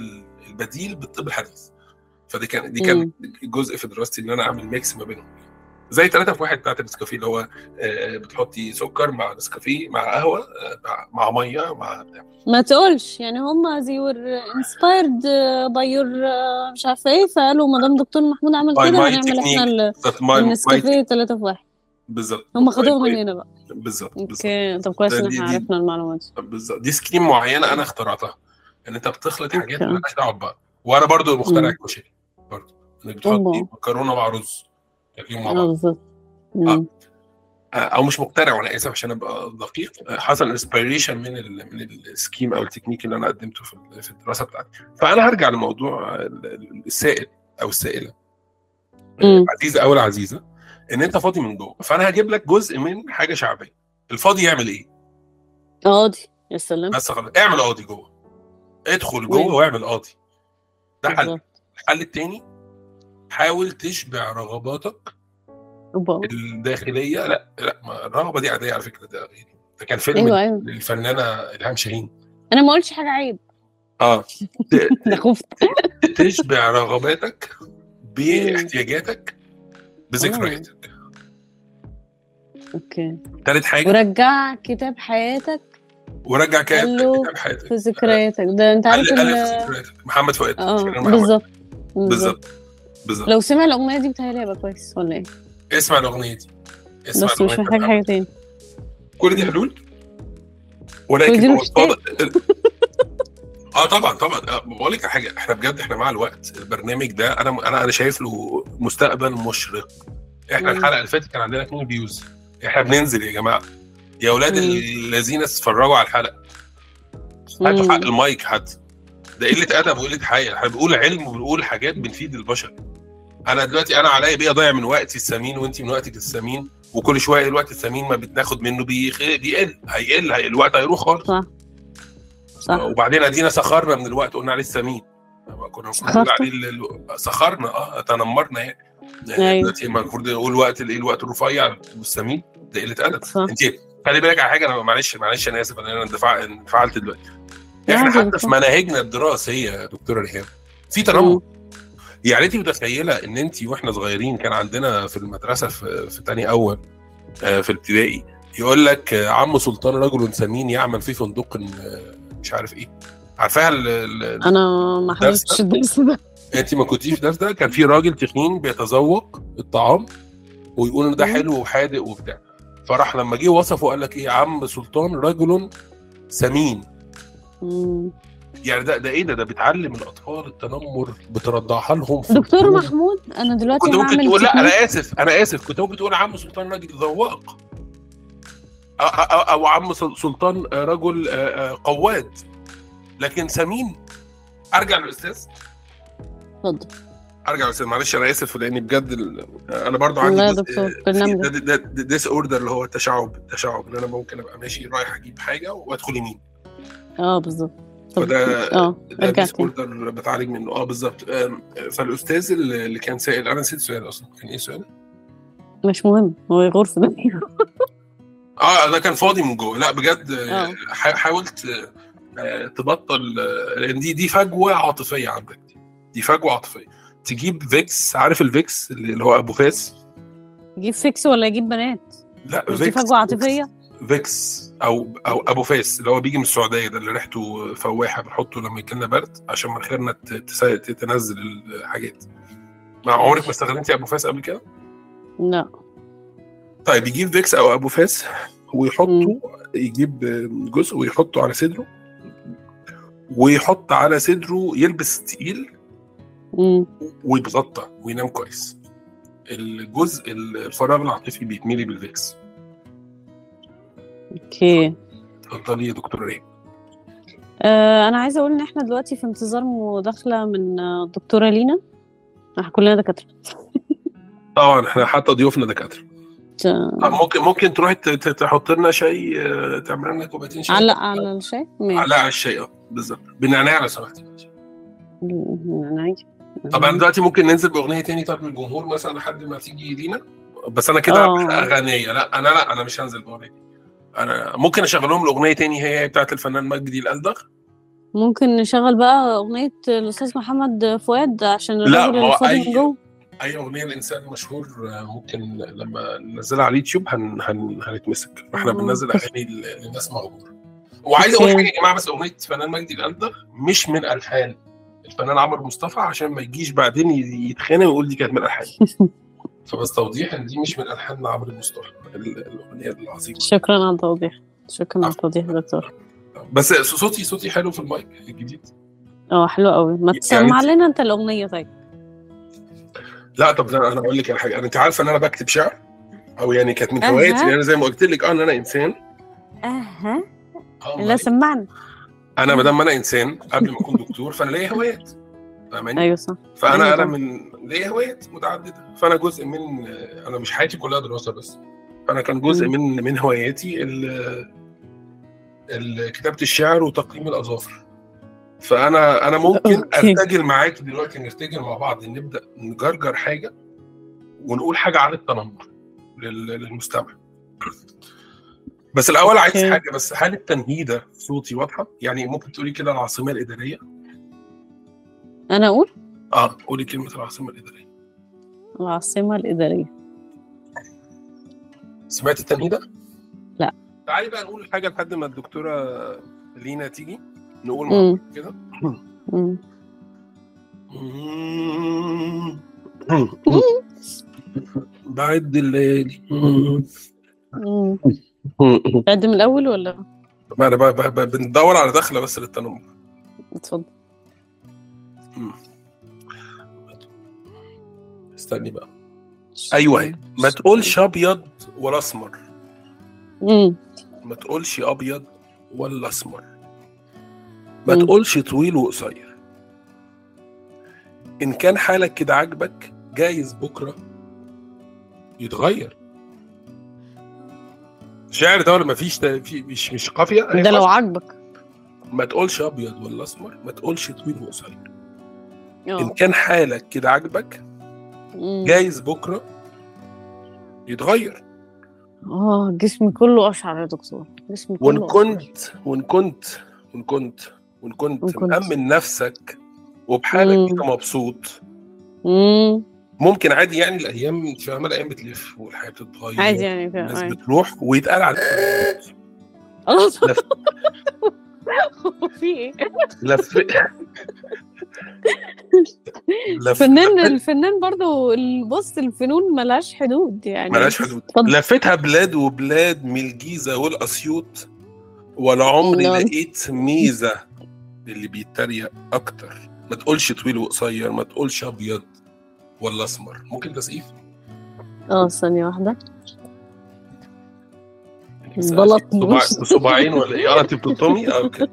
البديل بالطب الحديث. فدي كان دي كان جزء في دراستي إن أنا أعمل mix ما بينهم. زي ثلاثة في واحد بتاعت النسكافيه اللي هو آه، بتحطي سكر مع نسكافيه مع قهوة آه، مع- مية مع بتاع. ما تقولش يعني هم were inspired by your uh, مش عارفة إيه فقالوا ما دام دكتور محمود عمل كده هنعمل إحنا النسكافيه 3 في 1 بالظبط. هم خدوها ماي- من هنا بقى. بالظبط okay. طب كويس إن إحنا عرفنا المعلومات. بالظبط. دي scheme معينة أنا اخترعتها إن أنت بتخلط حاجات. مالهاش دعوة ببعض. وأنا برضو مخترع. الكشري برضو. إنك بتحطي الله. مكرونة مع رز. تاكليهم مع بعض. أو مش مقتنع وأنا اسف عشان أبقى دقيق. حصل inspiration من ال من ال scheme أو التكنيك اللي أنا قدمته في في الدراسة بتاعتي. فأنا هرجع لموضوع ال- ال- السائل أو السائلة. مم. عزيزه أو العزيزة إن أنت فاضي من جوه فأنا هجيب لك جزء من حاجة شعبية. الفاضي يعمل إيه؟ قاضي. يا سلام. بس خلاص اعمل قاضي جوه. ادخل جوه؟ واعمل قاضي. ده حل. الحل التاني حاول تشبع رغباتك أوبا. الداخلية. لا لا ما الرغبة دي عادية على فكرة ده ده كان فيلم أيوه أيوه. للفنانة إلهام شاهين. أنا ما قلتش حاجة عيب. آه. أنا خفت. تشبع رغباتك باحتياجاتك بذكرياتك. أوكي. تالت حاجة. ورجع كتاب حياتك. ورجع كتاب حياتك. في ذكرياتك. ده أنت عارف محمد فؤاد. آه. بالظبط. بالظبط. بالظبط. لو سمع الأغنية دي بتهيألي هيبقى كويس ولا إيه؟ اسمع الأغنية دي. اسمع بس مش محتاج حاجة تاني. كل دي حلول؟ كل ولكن دي هو آه طبعا طبعا. آه، بقول لك على حاجة إحنا بجد إحنا مع الوقت. البرنامج ده أنا أنا أنا شايف له مستقبل مشرق. إحنا مم. الحلقة اللي فاتت كان عندنا 2 views إحنا بننزل يا جماعة. يا أولاد. الذين اتفرجوا على الحلقة. هاتوا. حق المايك حتى. ده قلة أدب وقلة حقيقه إحنا بنقول علم وبنقول حاجات بنفيد البشر. أنا دلوقتي أنا عليا بيه اضيع من وقتي الثمين وانت من وقتك الثمين وكل شوية الوقت الثمين ما بتاخد منه. بيقل هيقل هي... الوقت هيروح خالص. صح. صح. وبعدين أدينا سخرنا من الوقت قلنا عليه الثمين كنا المفروض سخرت؟ نقول عليه سخرنا آه تنمرنا يعني. يعني أيوة. دلوقتي المفروض نقول وقت الايه الوقت الرفيع والثمين ده قلة أدب. انت خلي بالك على حاجة أنا معلش معلش أنا آسف أنا اندفع- انفعلت دلوقتي. إحنا عادي حتى في. مناهجنا الدراسية يا دكتوره ريهام في تنمر. يعني انت متخيلة ان انت وإحنا صغيرين كان عندنا في المدرسة في, في تاني أول آه، في الابتدائي يقول لك آه، عم سلطان رجل سمين يعمل في فندق آه، مش عارف إيه. عارفاها أنا ما حضرتش الدرس ده. انت ما كنتيش في الدرس ده؟ كان في راجل تخين بيتذوق الطعام ويقول إن ده. حلو وحادق وبتاع. فراح لما جه وصفه قال لك إيه؟ عم سلطان رجل سمين. مم. يعني ده ده إيه ده؟ ده بتعلم الأطفال التنمر بترضعها لهم دكتور. محمود أنا دلوقتي كنت ممكن تقول لا. أنا آسف أنا آسف. كنت ممكن تقول عم سلطان راجل ذواق. أو عم سل- سلطان رجل آه، آه، قواد. لكن سمين. أرجع للأستاذ. اتفضل. أرجع للأستاذ. معلش أنا آسف لأني بجد ال- أنا برضو عندي disorder اللي هو التشعب التشعب إن أنا ممكن أبقى ماشي رايح أجيب حاجة وأدخل يمين. آه بالظبط فده disorder بتعالج منه. آه بالظبط فالأستاذ اللي كان سائل أنا نسيت السؤال أصلا. كان إيه السؤال؟ مش مهم. هو غرفة. ده آه ده كان فاضي من جوه. لا بجد آه، آه. حا- حاولت آه، تبطل آه، لأن دي دي فجوة عاطفية عندك. دي دي فجوة عاطفية. تجيب Vicks عارف ال Vicks اللي هو أبو فاس يجيب Vicks ولا يجيب بنات؟ لا مش دي Vicks. فجوة عاطفية؟ Vicks. أو أو أبو فاس اللي هو بيجي من السعودية ده اللي ريحته فواحة بنحطه لما يجي لنا برد عشان مناخيرنا تنزل الحاجات مع عمرك ما استخدمتي أبو فاس قبل كده؟ لا طيب يجيب Vicks أو أبو فاس ويحطه. يجيب جزء ويحطه على صدره ويحط على صدره يلبس تقيل. ويتغطى وينام كويس الجزء الفراغ العاطفي بيتملي بال Vicks okay. اتفضلي يا دكتور ريم. آه أنا عايزه أقول ان إحنا دلوقتي في انتظار مداخله من الدكتوره لينا. إحنا كلنا دكاتره. طبعا إحنا حتى ضيوفنا دكاترة. ممكن ممكن تروحي تحط لنا شاي آه، تعمل لنا كوبايتين شاي؟ علق على الشاي؟ ماشي. علق على الشاي آه بالظبط. بالنعناع لو سمحتي. عايزة. طب أنا دلوقتي ممكن ننزل بأغنية تاني؟ طب من الجمهور مثلا لحد ما تيجي لينا؟ بس أنا كده آه. أغنية. لا أنا لا أنا مش هنزل بأغنية. أنا ممكن أشغل لهم الأغنية تاني هي بتاعت الفنان مجدي الألدغ؟ ممكن نشغل بقى أغنية الأستاذ محمد فؤاد عشان لا، ما هو جوه. أي أغنية الانسان مشهور آه، ممكن لما ننزلها على اليوتيوب هن... هن... هنتمسك. فاحنا آه. بننزل أغاني للناس مغمور وعايز أقول. حاجة يا جماعة بس أغنية الفنان مجدي الألدغ مش من ألحان. الفنان عمرو مصطفى عشان ما يجيش بعدين يتخانق ويقول دي كانت من الالحان فبس توضيح إن دي مش من ألحان عمرو مصطفى ال- الأغنية العظيمة. شكرا على التوضيح. شكرا على التوضيح يا دكتور. بس صوتي صوتي حلو في المايك الجديد؟ آه حلو قوي ما تسمع أنت- لنا أنت الأغنية طيب. لا طب أنا أقول لك على حاجة. أنت عارفة إن أنا بكتب شعر؟ أو يعني كانت من. هواياتي يعني زي ما قلت لك آه إن أنا إنسان. أها. آه، لا سمعنا أنا ما دام أنا إنسان قبل ما أكون دكتور فأنا ليا هوايات. فاهماني؟ أيوه صح فأنا أيوة أنا. من ليا هوايات متعددة فأنا جزء من أنا مش حياتي كلها دراسة بس فأنا كان جزء مم. من من هواياتي كتابة الشعر وتقييم الأظافر فأنا أنا ممكن. أرتجل معاك دلوقتي نرتجل مع بعض نبدأ نجرجر حاجة ونقول حاجة عن التنمر لل- للمستمع بس الأول عايز. حاجة بس هل التنهيدة صوتي واضحة يعني ممكن تقولي كده العاصمة الإدارية أنا أقول؟ آه قولي كلمة العاصمة الإدارية. العاصمة الإدارية. سمعت التنهيده؟ لا. تعالي بقى نقول حاجة لحد ما الدكتورة لينا تيجي نقول مع كده. بعد الليالي. مم. اقدم الأول ولا؟ ما أنا بندور على دخلة بس للتنمر. اتفضل. استني بقى. أيوه ما تقولش أبيض ولا أسمر. ما تقولش أبيض ولا أسمر. ما. تقولش طويل وقصير. إن كان حالك كده عاجبك جايز بكرة يتغير. شعر ده ولا مفيش مش مش قافية؟ ده لو. عاجبك. ما تقولش أبيض ولا أسمر ما تقولش طويل وقصير. إن آه. كان حالك كده عاجبك مم. جايز بكرة يتغير. آه جسمي كله اشعر يا دكتور. جسمي كله وإن. كنت وإن كنت وإن كنت وإن كنت. مأمن نفسك وبحالك مم. أنت مبسوط. امم ممكن عادي يعني الأيام فاهمة؟ الأيام بتلف والحياة بتتغير عادي يعني الناس كده بتروح ويتقال عليك الله. لف في إيه؟ لف لف فنان الفنان برضو ال- بص الفنون ملهاش حدود يعني. ملهاش حدود. لفتها بلاد وبلاد من الجيزه والأسيوط ولا عمري نعم. لقيت ميزة اللي بيتريق أكتر. ما تقولش طويل وقصير ما تقولش أبيض ولا أسمر. ممكن تسقيف آه ثانية واحدة. بس بلطني. صباع- صباعين ولا إيه؟ آه أنت بتلطمي آه أوكي.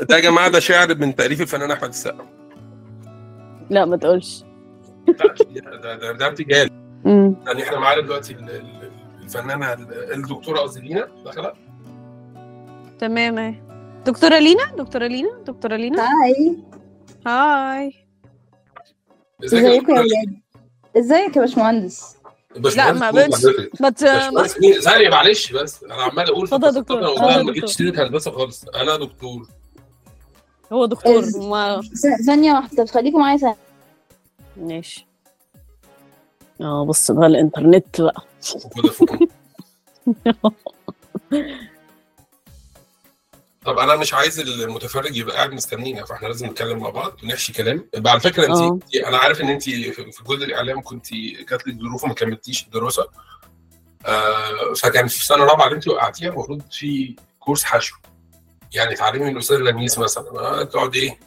ده يا جماعة ده شعر من تأليف الفنان أحمد السقا. لا ما تقولش. ده ده ده ارتجال. يعني إحنا معانا دلوقتي ال- ال- الفنانة ال- الدكتورة قصدي لينا داخلة؟ تمام أهي. دكتورة لينا؟ دكتورة لينا؟ دكتورة لينا؟ هاي. هاي. إزيك يا ازيكم دكتورة؟ يا ولاد إزيك يا باشمهندس؟ لا، ما ت... باشمهندس مين؟ ثانية معلش بس. أنا عمال أقول في اتفضل يا دكتور. يا ما جبتش سيرة هندسة خالص. أنا دكتور. هو دكتور ما ثانية واحدة خليكم معايا ثانية. ماشي. آه بص بقى الإنترنت بقى. طب أنا مش عايز المتفرج يبقى قاعد مستنينا فإحنا لازم نتكلم مع بعض ونحشي كلام. على فكره. انت أنا عارف إن انت في جزء الإعلام كنت جات لك ظروف وما كملتيش الدراسة. آه فكان في سنة رابعة اللي انت وقعتيها المفروض في كورس حشو. يعني تعلمي من الأستاذ لميس مثلا. آه تقعد إيه؟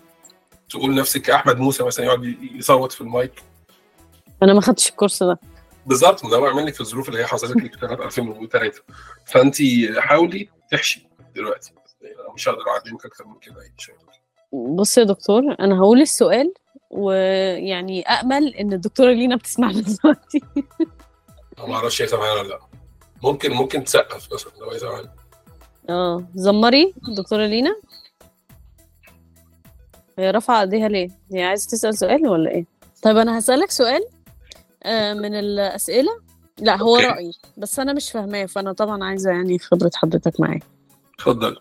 تقول نفسك كاحمد موسى مثلا يقعد يصوت في المايك. أنا ما خدتش الكورس ده. بالظبط ده بعمل لك في الظروف اللي هي حصلت لك في سنه 2003 فانت حاولي تحشي دلوقتي. مش هقدر اعلمك أكتر من كده يعني مش هقدر. بص يا دكتور أنا هقول السؤال ويعني امل إن الدكتورة لينا بتسمعنا دلوقتي. ما أعرفش هي سامعاني ولا لأ. ممكن ممكن تسقف مثلا لو هي سامعاني آه زمري دكتورة لينا؟ هي رافعة إيديها ليه؟ هي عايزة تسأل سؤال ولا إيه؟ طيب أنا هسألك سؤال آه، من الأسئلة. لا هو أوكي. رأيي بس أنا مش فاهماه فأنا طبعا عايزة يعني خبرة حضرتك معايا. اتفضل.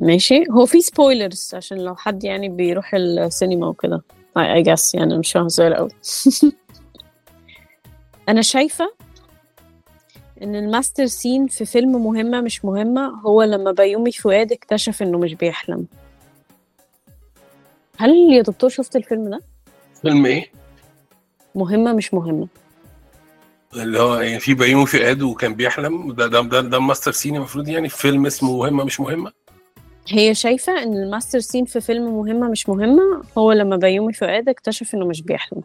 ماشي. هو في spoilers عشان لو حد يعني بيروح السينما وكده. I guess يعني مش السؤال قوي أنا شايفة إن ال master scene في فيلم مهمة مش مهمة هو لما بيومي فؤاد اكتشف إنه مش بيحلم. هل يا دكتور شفت الفيلم ده؟ فيلم إيه؟ مهمة مش مهمة. اللي هو يعني في بيومي فؤاد وكان بيحلم. ده ده ده, ده master scene المفروض يعني في فيلم اسمه مهمة مش مهمة؟ هي شايفة إن ال master scene في فيلم مهمة مش مهمة هو لما بيومي فؤاد اكتشف إنه مش بيحلم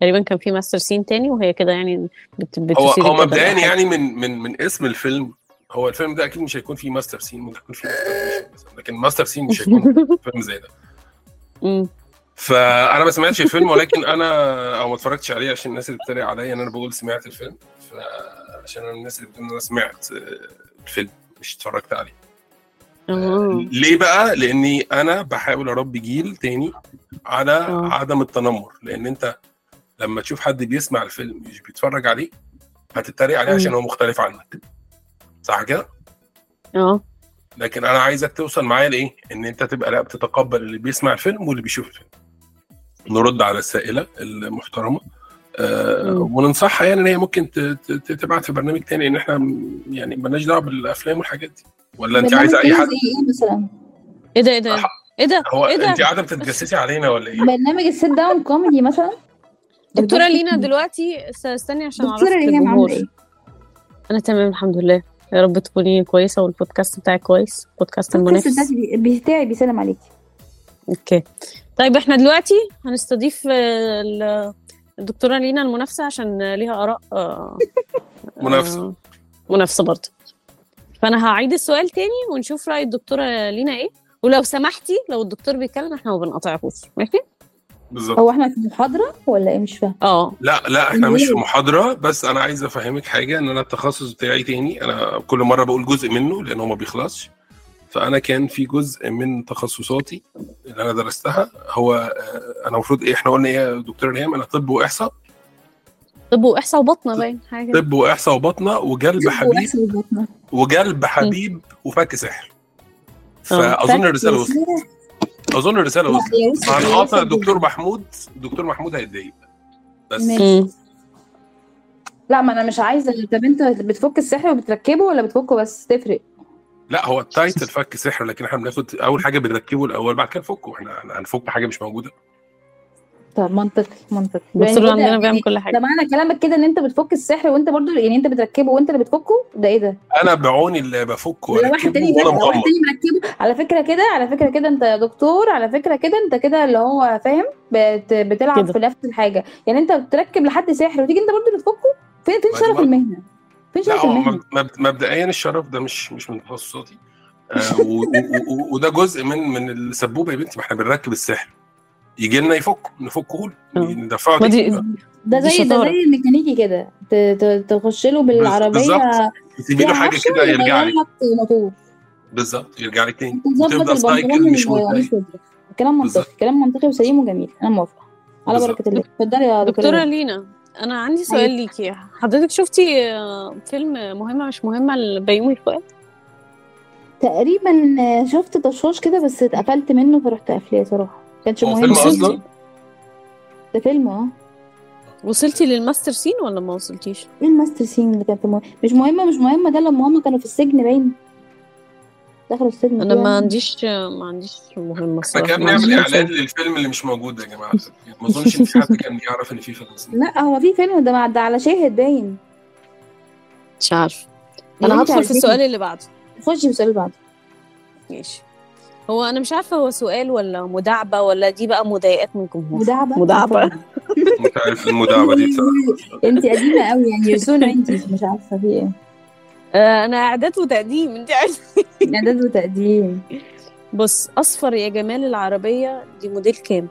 تقريبا كان في master scene تاني وهي كده يعني بت... هو هو مبدئيا. يعني من من من اسم الفيلم هو الفيلم ده أكيد مش هيكون فيه master scene ممكن يكون فيه ماستر لكن master scene مش هيكون فيلم زي ده. فأنا ما سمعتش الفيلم ولكن أنا أو ما اتفرجتش عليه عشان الناس اللي بتتريق عليا إن أنا بقول سمعت الفيلم فعشان أنا الناس اللي بتقول إن أنا سمعت آه، الفيلم مش اتفرجت عليه آه ليه بقى؟ لأني أنا بحاول أربي جيل تاني على آه. عدم التنمر لأن أنت لما تشوف حد بيسمع الفيلم مش بيتفرج عليه هتتريق عليه. عشان هو مختلف عنك صح كده؟ آه لكن أنا عايزك توصل معايا لإيه؟ إن أنت تبقى لا بتتقبل اللي بيسمع الفيلم واللي بيشوف الفيلم. نرد على السائلة المحترمة آه مم. وننصحها يعني إن هي ممكن تبعت في برنامج تاني ان إحنا يعني مالناش دعوة بالأفلام والحاجات دي ولا انت عايزة أي حد؟ إيه مثلا؟ إيه ده إيه ده؟ إيه ده؟ هو إيه ده؟ انت قاعدة بتتجسسي علينا ولا إيه؟ برنامج ال sit-down comedy مثلا؟ دكتورة لينا دلوقتي است- استني عشان اعرف ريهام عاملة إيه؟ أنا تمام الحمد لله. يا رب تكوني كويسة والبودكاست بتاعك كويس بودكاست البودكاست المنافس. بتاعي بي- بتاعي بيسلم عليكي. أوكي. طيب إحنا دلوقتي هنستضيف آه، ال- الدكتورة لينا المنافسة عشان ليها آراء آه، منافسة. آه، منافسة برضه. فانا هعيد السؤال تاني ونشوف رأي الدكتورة لينا إيه. ولو سمحتي لو الدكتور بيتكلم إحنا ما بنقاطعهوش ماشي؟ بالظبط. هو إحنا في محاضرة ولا إيه؟ مش فاهم. آه. لا لا إحنا مش في محاضرة بس أنا عايز افهمك حاجة ان أنا التخصص بتاعي تاني أنا كل مرة بقول جزء منه لأن هو ما بيخلصش. فأنا كان في جزء من تخصصاتي اللي أنا درستها هو آه، أنا المفروض إيه إحنا قلنا إيه يا دكتور ريهام أنا طب وإحصاء. طب وإحصاء وبطنة باين حاجة طب وإحصاء وبطنة وجلب حبيب. وجلب حبيب وفك سحر. فأظن الرسالة وصلت. أظن الرسالة وصلت. هنقاطع الدكتور محمود. الدكتور محمود هيتضايق. بس. مم. لا ما أنا مش عايزة. طب أنت بتفك السحر وبتركبه ولا بتفكه بس؟ تفرق. لا هو التايتل فك سحر لكن إحنا بناخد أول حاجة بنركبه الأول بعد كده نفكه. إحنا هنفك حاجة مش موجودة. طب منطقي منطقي. الدكتور كده- عندنا بيعمل يعني كل ده حاجة معنى كلامك كده إن أنت بتفك السحر وأنت برضو يعني أنت بتركبه وأنت اللي بتفكه؟ ده إيه ده؟ أنا بعوني اللي بفك ولا واحد تاني واحد تاني مركبه. على فكرة كده على فكرة كده أنت يا دكتور على فكرة كده أنت كده اللي هو فاهم؟ بت... بتلعب كده. في نفس الحاجة. يعني أنت بتركب لحد سحر وتيجي أنت برضو اللي تفكه فين فين ما شرف المهنة؟ فين شرف المهنة؟ مب- مب- مبدئيا الشرف ده مش مش من تخصصاتي. آه، وده جزء من من السبوبة يا بنتي ما إحنا بنركب السحر. يجي لنا يفك نفكه له آه. ندفعه. ده زي ده. زي الميكانيكي كده. تخش له بالعربية بالظبط. تسيبي له حاجة كده يرجع لك بالظبط يرجع لك تاني تظبط وتفضل سايكل البنطلون مش منتهي وقميص كلام منطقي. كلام منطقي وسليم وجميل أنا موافقة على. بركة الله اتفضلي يا دكتورة دكتورة لينا أنا عندي سؤال ليكي حضرتك شفتي آه، فيلم مهمة مش مهمة لبيومي فؤاد تقريبا شفت تشوش كده بس اتقفلت منه فرحت قافلاه صراحة كانش هو مهم فيلم؟ أصلا؟ ده فيلم آه. وصلتي لل master scene ولا ما وصلتيش؟ إيه ال master scene اللي كانت مهم. مش مهمة مش مهمة ده لما هما كانوا في السجن باين. دخلوا السجن أنا. ما عنديش ما عنديش مهمة إحنا الصراحة. كان ما عنديش بنعمل. إعلان للفيلم اللي مش موجود يا جماعة. ما أظنش إن في حد كان يعرف إن في فيلم لا هو في فيلم ده ده على شاهد باين. مش عارف. أنا هدخل في السؤال اللي بعده. خشي في السؤال اللي بعده. ماشي. هو أنا مش عارفة هو سؤال ولا مداعبة ولا دي بقى مضايقات من الجمهور مداعبة؟ مداعبة. مش عارف المداعبة دي بصراحة. انت قديمة قوي يعني يرسونا انت مش عارفة في إيه. آه أنا إعداد وتقديم انت عارفة. إعداد وتقديم. بص أصفر يا جمال العربية دي موديل كام؟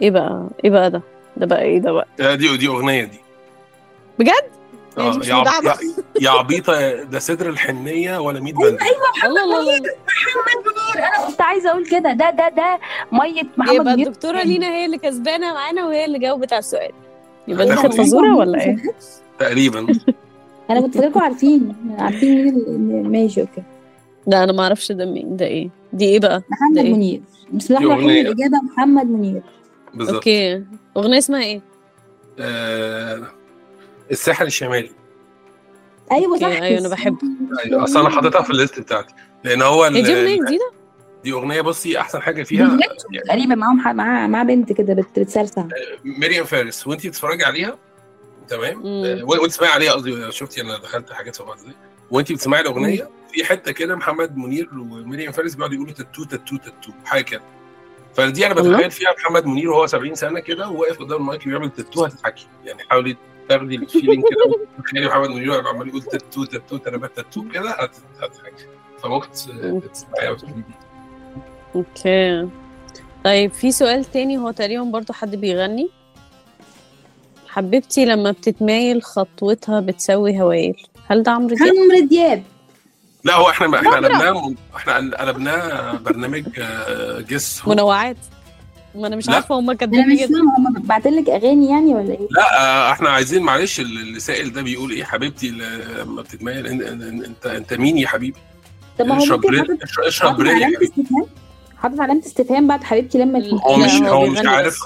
إيه بقى إيه بقى ده؟ ده بقى إيه ده بقى؟ آه، دي دي أغنية دي. بجد؟ يعني مش يا عب-؟ يا- عبيطة ده صدر الحنية ولا 100 بند. الله الله الله أنا كنت عايزة أقول كده. ده ده ده مية محمد يبقى منير الدكتوره لينا هي اللي كسبانة معانا وهي اللي جاوبت على السؤال. يبقى دي كانت؟ فزورة ولا إيه؟ تقريبا. أنا كنت فاكركم عارفين. عارفين مين ماشي okay. لا أنا ما أعرفش ده مين ده إيه؟ دي إيه بقى؟ محمد إيه؟ منير. بسم الله الرحمن الرحيم. الاجابه محمد منير. بالظبط. okay. أغنية اسمها إيه؟ آه الساحل الشمالي. أيوه صح okay، أيوة، أنا بحب. أيوه أصل أنا حاططها في ال list بتاعتي. لأن هو هي دي اغنيه جديده دي أغنية بصي أحسن حاجة فيها يعني تقريبا معاهم ح- معاه معاه بنت كده بت- بتسلسع ميريام فارس. وانت بتتفرجي عليها؟ تمام. آه، وانت بتسمعي عليها قصدي شفتي أنا دخلت حاجات في بعض إزاي وانت بتسمعي الأغنية؟ في حتة كده محمد منير وميريام فارس بيقعدوا يقولوا تاتو تاتو تاتو حاجة كده. فدي أنا. بتخيل فيها محمد منير وهو 70 سنة كده وواقف قدام المايك بيعمل تاتو هتضحكي. يعني حاولي تاخدي ال feeling كده تخيلي محمد منير عمال يقول تاتو تاتو تربات تاتو كده هت- هتضحكي فممكن مم. تسمعيها وتقولي دي. okay طيب في سؤال تاني هو تقريبا برضو حد بيغني حبيبتي لما بتتمايل خطوتها بتسوي هوايل هل ده عمرو دياب؟ عمرو دياب لا هو إحنا إحنا قلبناه إحنا قلبناه برنامج آه، جس. منوعات ما أنا مش لا. عارفة هما أنا كاتبين كده فاهمة هم بعتين لك أغاني يعني ولا إيه؟ لا آه، إحنا عايزين معلش ال- اللي سائل ده بيقول إيه حبيبتي لما بتتميل إن- إن- إنت إنت مين يا حبيبي؟ طب ما هو اشرب ممكن بريل حاطط علامة استفهام حاطط علامة استفهام بعد حبيبتي لما لا، هو مش هو مش عارف بس.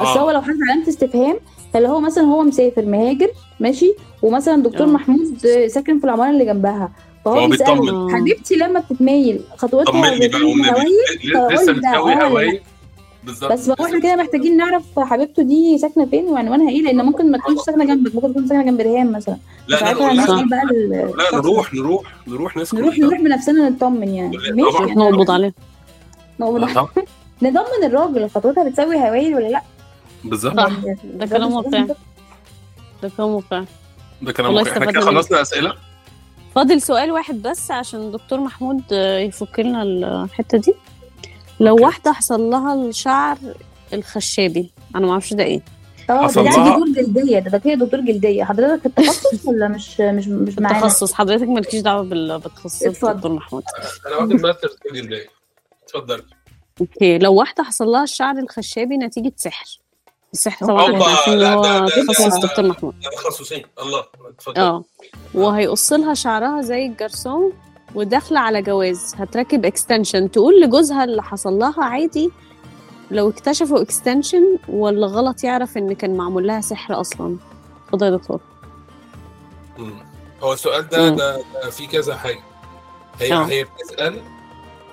بس هو لو حاطط علامة استفهام فاللي هو مثلا هو مسافر مهاجر ماشي ومثلا دكتور آه. محمود ساكن في العمارة اللي جنبها هو فهو بيطمن. بيسأله حبيبتي لما بتتميل خطوتها طمني بقى لسه بتسوي آه ولا هواي بالظبط. بس هو إحنا كده محتاجين نعرف حبيبته دي ساكنة فين وعنوانها إيه؟ لأن ممكن ما تكونش ساكنة جنبك ممكن تكون ساكنة جنب ريهام مثلا. لا لا نسال بقى لا نروح نروح نروح نسكن نروح نروح بنفسنا نطمن يعني. لا، ماشي. يعني نقبض عليه. نقبض. نضمن الراجل خطوتها بتسوي هوايل ولا لأ؟ بالظبط. صح. يعني ده كلام واقعي. ده كلام واقعي. ده كلام واقعي. إحنا كده خلصنا أسئلة؟ فاضل سؤال واحد بس عشان الدكتور محمود يفك لنا الحتة دي. لو أوكي. واحدة حصل لها الشعر الخشابي. أنا ما أعرفش ده إيه. آه حصل ده لها- دكتور جلدية. ده ده كده دكتور جلدية. حضرتك التخصص ولا مش مش مش معانا؟ التخصص. حضرتك مالكيش دعوة بال- بالتخصص. دكتور محمود. أنا واخد ماستر في الجلديه اتفضل. okay. لو واحدة حصل لها الشعر الخشابي نتيجة سحر. السحر طبعا إحنا عارفين ان لا، هو تخصص دكتور محمود. ده تخصصين الله. اتفضل. آه. وهيقص لها شعرها زي الجرسون. وداخلة على جواز هتركب extension تقول لجوزها اللي حصل لها عادي لو اكتشفوا اكستنشن ولا غلط يعرف إن كان معمول لها سحر أصلا اتفضل يا دكتور. هو السؤال ده. ده, ده في كذا حاجة هي آه. هي بتسأل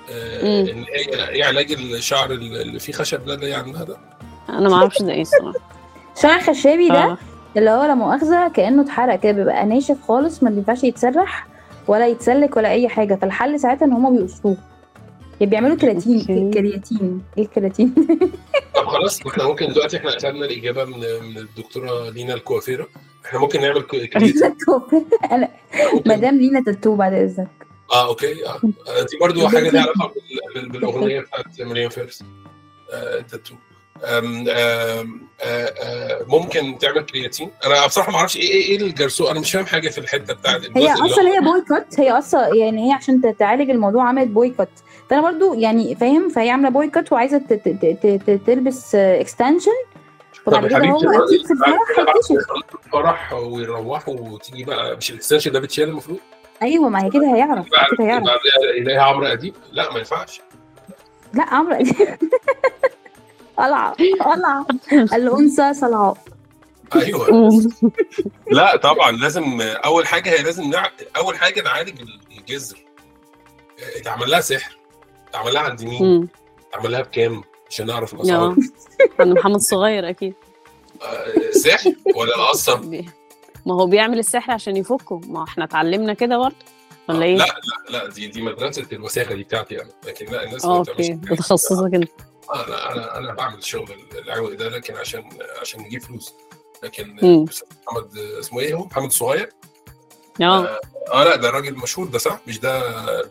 آه. إن هي إيه علاج الشعر اللي فيه خشب ده اللي هي عندها ده أنا ما أعرفش ده إيه الصراحة شعر خشابي ده آه. اللي هو لا مؤاخذة كأنه اتحرق كده بيبقى ناشف خالص ما بينفعش يتسرح ولا يتسلك ولا أي حاجة فالحل ساعتها إن هما بيقصوه. يعني بيعملوا كرياتين. كرياتين. إيه الكرياتين؟ طب خلاص إحنا ممكن دلوقتي إحنا اخذنا الإجابة من من الدكتورة لينا الكوافيرة. إحنا ممكن نعمل كرياتين. أنا مدام لينا تاتو بعد إذنك. آه okay. آه، دي برضو حاجة ليها علاقه بال- بال- بالأغنية بتاعت مريم فارس. آه، تاتو ممكن تعمل كرياتين. أنا بصراحة ما أعرفش إيه إيه إيه الجرسو؟ أنا مش فاهم حاجة في الحتة بتاعت هي أصلا هي boy cut هي أصلا يعني هي عشان تعالج الموضوع عملت boy cut فأنا برضو يعني فاهم فهي عاملة boy cut وعايزة تلبس extension طب يا حبيبتي أكيد في الفرح ويروحوا وتيجي بقى. مش ال extension ده بتشال المفروض؟ أيوه ما هي كده هيعرف كده هيعرف. يلاقيها عمرو أديب؟ لا ما ينفعش. لا عمرو قلعه قلعه الأنثى صلعاء. أيوه. لا طبعا لازم أول حاجة هي لازم نع... أول حاجة نعالج الجذر. اتعمل لها سحر اتعمل لها عند مين. اتعمل لها بكام؟ عشان نعرف الأسعار. آه عند محمد صغير أكيد. آه، سحر ولا أصلا بي- ما هو بيعمل السحر عشان يفكه. ما إحنا اتعلمنا كده برضه. ولا إيه؟ لا لا لا دي دي مدرسة الوساخة دي بتاعتي أنا. لكن لا الناس ما okay. بتعملش كده. انت أنا أنا أنا بعمل شغل العوي ده لكن عشان عشان نجيب فلوس. لكن. محمد اسمه إيه هو؟ محمد الصغير. آه. آه لا ده راجل مشهور ده صح؟ مش ده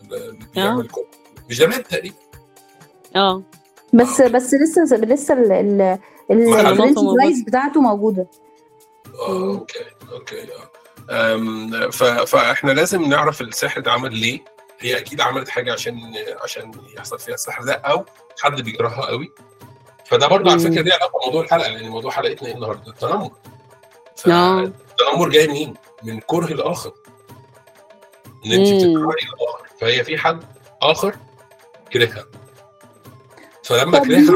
اللي بيعمل كل مش ده مات تقريبا. آه. بس بس لسه لسه ال ال معلوماته ال franchise موجودة. franchise بتاعته موجودة. آه okay okay آه. فإحنا لازم نعرف السحر ده عمل ليه؟ هي أكيد عملت حاجة عشان عشان يحصل فيها السحر ده أو حد بيكرهها قوي فده برضه على. فكرة ليه علاقة بموضوع الحلقة لأن موضوع حلقتنا إيه النهارده التنمر آه. فالتنمر جاي منين؟ من كره الآخر إن أنت. بتكرهي الآخر فهي في حد آخر كرهها فلما كرهها.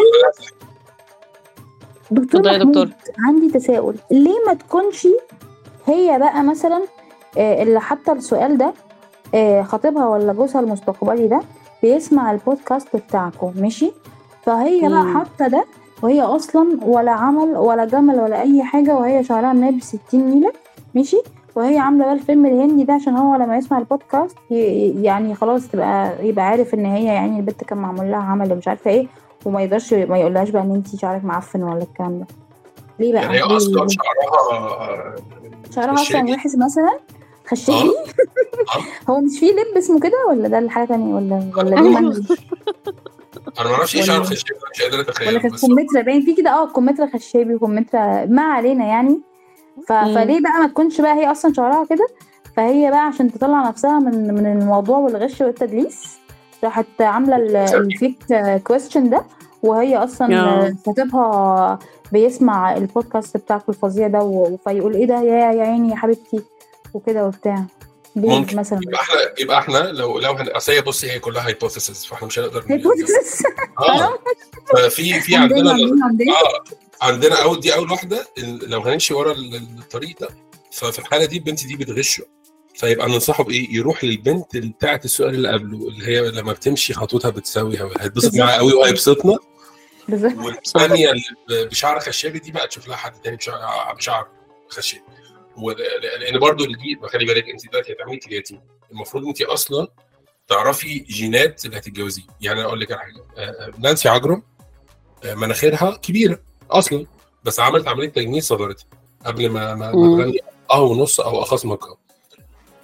دكتور يا دكتور. عندي تساؤل ليه ما تكونش هي بقى مثلا آه، اللي حاطة السؤال ده خطيبها ولا جوزها المستقبلي ده بيسمع البودكاست بتاعكم ماشي فهي بقى. حاطة ده وهي أصلا ولا عمل ولا جمل ولا أي حاجة وهي شعرها مناب 60 نيلة ماشي وهي عاملة بقى الفيلم الهندي ده عشان هو لما يسمع البودكاست يعني خلاص تبقى يبقى عارف إن هي يعني البت كان معمول لها عمل ومش عارفة إيه وما يقدرش ما يقولهاش بقى إن انت شعرك معفن ولا الكلام ده ليه بقى يعني هي أصلا؟ شعرها شعرها أصلا. وحش مثلا خشاجي آه. هو مش فيه لب اسمه كده ولا ده حاجة تانية ولا ولا دي. منجل أنا ما أعرفش إيه ولا- شعر خشب مش قادر ولا اتخيل كانت بس كمثرى باين. في كده آه كمثرى خشابي وكمثرى ما علينا يعني. ف... فليه بقى ما تكونش بقى هي أصلا شعرها كده؟ فهي بقى عشان تطلع نفسها من من الموضوع والغش والتدليس راحت عاملة ال- الفيك question ده وهي أصلا آه. خطيبها بيسمع البودكاست بتاعك الفظيع ده فيقول إيه ده؟ يا يا عيني يا حبيبتي. وكده وبتاع. ممكن. مثلا؟ يبقى إحنا يبقى إحنا لو لو هن... أصل هي بصي هي كلها hypotheses فاحنا مش هنقدر hypothesis. آه. ففي في عندنا آه. عندنا اول دي أول واحدة لو هنمشي ورا ال- الطريق ده ففي الحالة دي البنت دي بتغشه. فيبقى ننصحه بإيه؟ يروح للبنت بتاعت السؤال اللي قبله اللي هي لما بتمشي خطوتها بتساوي هيتبسط معاها قوي وهيبسطنا. بالظبط. والثانية اللي بشعر خشابي دي بقى تشوف لها حد تاني بشعر بشعر خشابي. لأن برضو اللي دي خلي بالك انت دلوقتي هتعملي كرياتين المفروض انت أصلا تعرفي جينات اللي هتتجوزيه. يعني أقول لك على حاجة. آه، آه، نانسي عجرم آه، مناخيرها كبيرة أصلا بس عملت عمليه تجميل صغرتها قبل ما ما. تغني آه ونص أو أخص مكان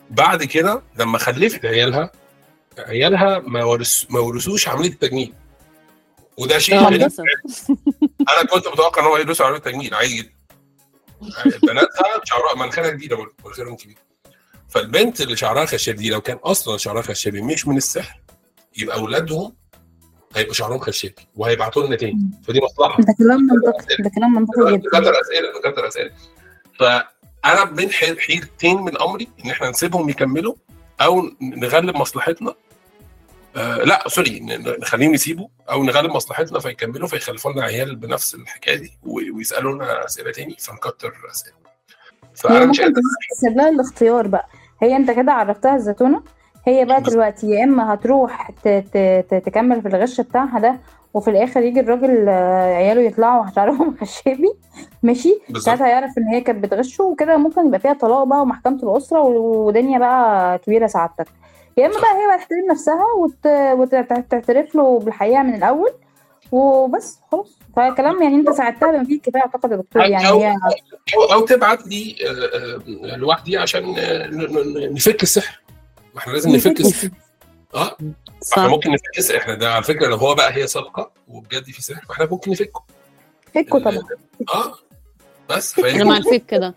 بعد كده لما خلفت عيالها عيالها ما ورث ما ورثوش عملية التجميل. وده شيء. أنا كنت متوقع إن هو يدوسوا على التجميل عادي جدا. بناتها شعرها مناخيرها جديده برضه مناخيرهم كبير فالبنت اللي شعرها خشب دي لو كان أصلا شعرها خشبي مش من السحر يبقى أولادهم هيبقوا شعرهم خشبي وهيبعتوا لنا تاني. فدي مصلحة. ده كلام منطقي ده كلام منطقي جدا. كتر أسئلة كتر أسئلة. فأنا بين حي- حيرتين من أمري إن إحنا نسيبهم يكملوا أو نغلب مصلحتنا آه لا سوري نخليهم يسيبوا أو نغلب مصلحتنا فيكملوا فيخلفوا لنا عيال بنفس الحكاية دي و- ويسالونا أسئلة تاني فنكتر أسئلة. فأنا ممكن تسيب لها الاختيار بقى. هي أنت كده عرفتها الزتونة؟ هي بقى دلوقتي يا إما هتروح تكمل في الغش بتاعها ده وفي الآخر يجي الراجل آه، عياله يطلعوا شعرهم خشابي ماشي؟ ساعتها يعرف إن هي كانت بتغشه وكده ممكن يبقى فيها طلاق بقى ومحكمة الأسرة و- ودنيا بقى كبيرة سعادتك. يا إما. بقى هي بقى تحترم نفسها وت... وتعترف له بالحقيقة من الأول وبس خلاص. فكلام يعني أنت ساعدتها بما فيه الكفاية أعتقد يا دكتور يعني أو, هي أو, أو تبعت لي آه، آه، لوحدي عشان آه، ن- ن- نفك السحر. ما إحنا لازم نفك السحر. آه إحنا ممكن نفك السحر. إحنا ده على فكرة لو هو بقى هي صادقه وبجد في سحر فإحنا ممكن نفكه. فكوا طبعا. آه بس أنا مع الفك ده.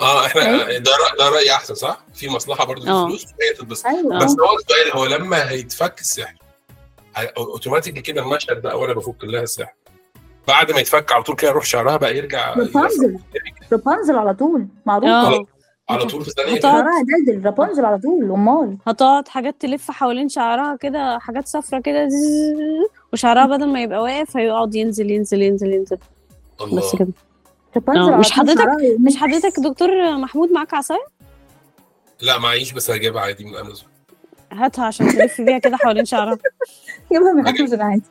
آه إحنا ده رأي ده راي أحسن صح؟ في مصلحة برضه في آه. الفلوس وهي تتبسط. أيوه بس هو السؤال هو لما هيتفك السحر اوتوماتيكلي كده المشهد بقى وأنا بفك لها السحر. بعد ما يتفك على طول كده يروح شعرها بقى يرجع رابنزل رابنزل على طول معروف. آه. على طول في ثانية شعرها دلدل رابنزل على طول أمال. هتقعد حاجات تلف حوالين شعرها كده حاجات صفرة كده وشعرها بدل ما يبقى واقف هيقعد ينزل ينزل ينزل ينزل. بس الله. كده. آه، على مش طول حضرتك- مش حضرتك دكتور محمود معاك عصاية؟ لا معيش بس هجيبها عادي من أمازون. هاتها عشان تلف بيها كده حوالين شعرها. جيبها من أمازون عادي.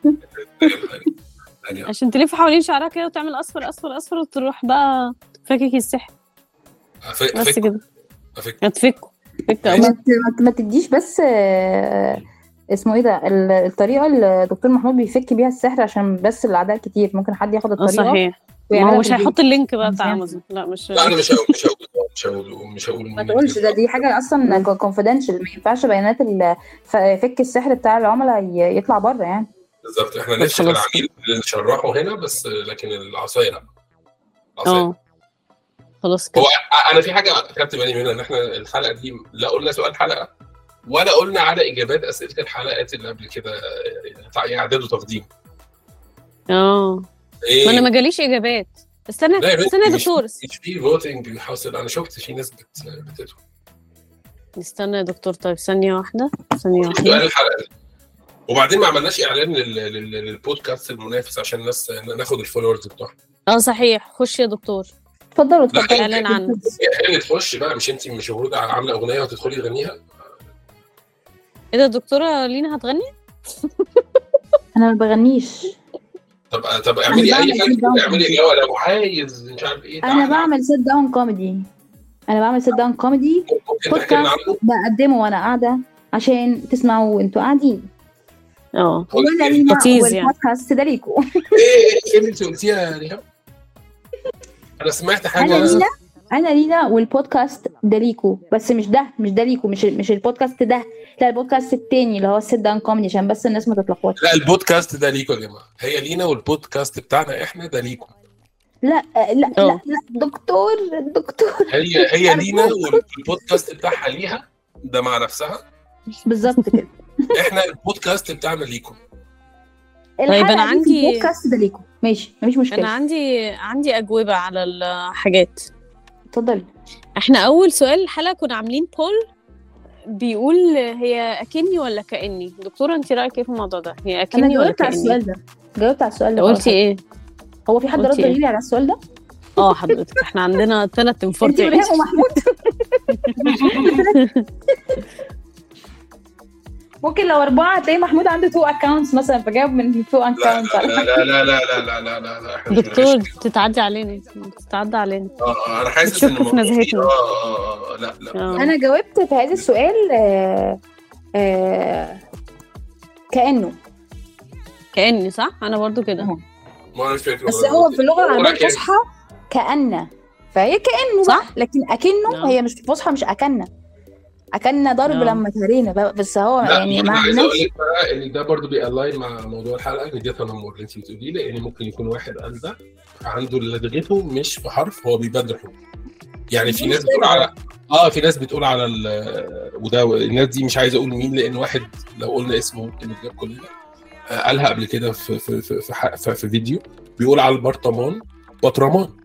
عشان تلف حوالين شعرها كده وتعمل أصفر أصفر أصفر وتروح بقى فاكك السحر. أفك- بس كده. هتفكه. ما تديش بس آه، اسمه إيه ده ال- الطريقة اللي الدكتور محمود بيفك بيها السحر عشان بس الأعداء كتير. ممكن حد ياخد الطريقة. صحيح. ما هو مش. هيحط ال link بقى بتاع. أمازون. لا مش لا أنا مش هقول مش هقول مش هقول مش هقول ما تقولش ده دي حاجة أصلا confidential ما ينفعش بيانات فك السحر بتاع العملاء يطلع بره يعني. بالظبط. إحنا خلاص. العميل اللي نشرحه هنا بس لكن العصاية لا. آه. خلاص كده. هو أنا في حاجة خدت بالي منها إن إحنا الحلقة دي لا قلنا سؤال حلقة ولا قلنا على إجابات أسئلة الحلقات اللي قبل كده اعداد وتقديم آه. إيه. ما أنا ما جاليش إجابات. استنى استنى يا دكتور. مش في voting حاصل أنا شفت في ناس بت- بتدخل. استنى يا دكتور. طيب سؤال واحدة. الحلقة دي وبعدين ما عملناش إعلان لل- لل- للبودكاست المنافس عشان الناس ناخد ال followers بتوعها. آه صحيح. خش يا دكتور. اتفضلوا لا، اتفضلوا. إعلان عنه هي اللي تخش بقى. مش انت مش المفروض عاملة أغنية وتدخلي تغنيها إيه ده الدكتورة لينا هتغني؟ أنا ما بغنيش. طب طب اعملي اي حاجة. اعملي جو لو عايز مش عارف إيه أنا. بعمل sit down comedy أنا بعمل sit down comedy بودكاست بقدمه وأنا قاعدة عشان تسمعوا وانتوا قاعدين آه ولا لينا لذيذ يعني. والبودكاست ده ليكوا إيه إيه اللي انت قلتيها يا ريهام؟ أنا سمعت حاجة انا لينا انا لينا والبودكاست ده ليكوا بس مش ده مش ده ليكوا مش مش البودكاست ده لا البودكاست التاني اللي هو ال sit down comedy عشان بس الناس ما تتلخبطش. لا البودكاست ده ليكوا يا جماعة. هي لينا والبودكاست بتاعنا إحنا ده ليكوا لا لا لا. لا دكتور دكتور. هي هي لينا والبودكاست بتاعها ليها ده مع نفسها. بالظبط كده. إحنا البودكاست بتاعنا ليكوا طيب في عندي- البودكاست ده ليكوا ماشي مفيش أنا مشكله عندي عندي أجوبة على الحاجات. اتفضلي. إحنا أول سؤال الحلقة كنا عاملين poll بيقول هي أكني ولا كأني؟ دكتورة انت رأيك إيه في الموضوع ده؟ هي أكني ولا جاوبت على كأني؟ السؤال ده. جاوبت على السؤال ده قلتي. إيه؟ هو في حد رد قلتي إيه؟ غيري على السؤال ده؟ آه حضرتك. إحنا عندنا ثلاث انفار انت وريهام ومحمود. ممكن لو أربعة هتلاقي محمود عنده two accounts مثلا فجاوب من two لا accounts لا لا لا لا لا لا لا لا لا دكتور. تتعدي علينا تتعدى علينا آه آه، أنا حاسس ان في. فيه- آه آه آه لا لا آه. أنا جاوبت في هذا السؤال آه، آه، كأنه كاني صح أنا برضو كده أنا فاكر بس. هو في اللغة العربية ولكن- الفصحى كأن فهي كأنه صح؟ لكن أكنه آه. هي مش فصحى مش أكن أكن ضرب آه. لما تهرينا. بقى، بس هو لا يعني ما عايز أقول عملناش لك بقى إن ده برضه بيألاين مع موضوع الحلقة إن ده تنمر اللي انت بتقوليه لأن ممكن يكون واحد قال ده عنده لدغته مش في حرف هو بيبدل حروف يعني في ناس بتقول على آه في ناس بتقول على ال- وده الناس دي مش عايز أقول مين لأن واحد لو قلنا اسمه ممكن نتجاب كلنا آه قالها قبل كده في في في في, ح- في, في فيديو بيقول على البرطمان بطرمان. ما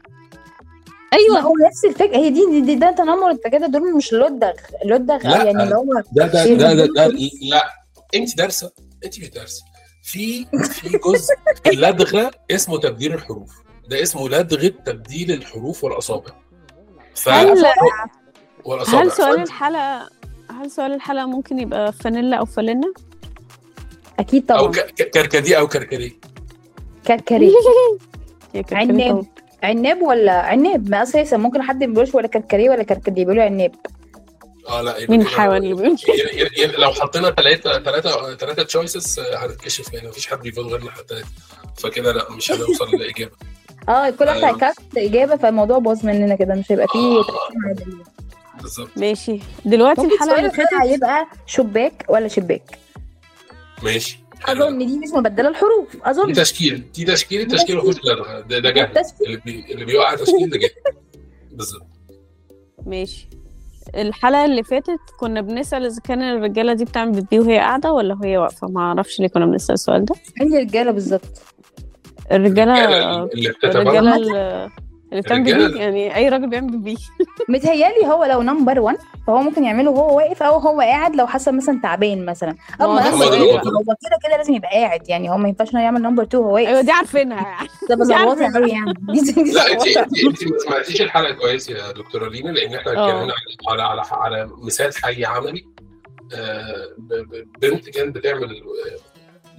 أيوه. هو نفس الفكرة. هي دي, دي, دي ده تنمر انت كده دول مش لدغ لدغ لا. يعني اللي هو ده ده ده, ده, ده؟ ده لا انت دارسة انت مش دارسة. في في جزء في اللدغه اسمه تبديل الحروف. ده اسمه لدغه تبديل الحروف والأصابع. ف هل والأصابع. هل سؤال الحلقة هل سؤال الحلقة ممكن يبقى فانيلا أو فالينا؟ أكيد أو طبعا ك- كركديه أو كركديه. كركري هي كانت عناب. ولا عناب؟ ما أساسا ممكن حد ما بيقولش ولا كركري ولا كركدي بيقولوا عناب. آه لا يبقى مين ي- لو حطينا ثلاثة ثلاثة ثلاثة choices هنتكشف يعني مفيش حد بيفوز غيرنا حتى فكده لا مش هنوصل للإجابة. آه كل واحد أيوة. هي cast إجابة فالموضوع باظ مننا كده مش هيبقى فيه آه. بالظبط. ماشي. دلوقتي الحلقة اللي فاتت هيبقى شباك ولا شباك؟ ماشي. أظن دي مش مبدلة الحروف دي اظن تشكيل دي تشكيل التشكيل ما فيهوش ده ده جهل. اللي, بي... اللي بيوقع تشكيل ده جهل. بالظبط. ماشي. الحلقة اللي فاتت كنا بنسأل إذا كان الرجالة دي بتعمل بيبي وهي قاعدة ولا وهي واقفة؟ ما أعرفش ليه كنا بنسأل السؤال ده. عندي رجاله بالظبط. الرجاله اللي بتتبرع؟ الرجالة اللي بتعمل بيبي يعني أي راجل بيعمل بيبي متهيألي هو لو number 1 فهو ممكن يعمله وهو واقف أو هو قاعد لو حاسه مثلا تعبان مثلا. أما ده number السؤال. 2 هو كده كده لازم يبقى قاعد يعني هو ما ينفعش انه يعمل number 2 وهو واقف. أيوه دي عارفينها. يعني ده عارفة. قوي يعني دي دي لا انت ما سمعتيش الحلقة كويس يا دكتورة لينا لأن إحنا آه. اتكلمنا على على على مثال حي عملي. آه، ب- ب- بنت كانت بتعمل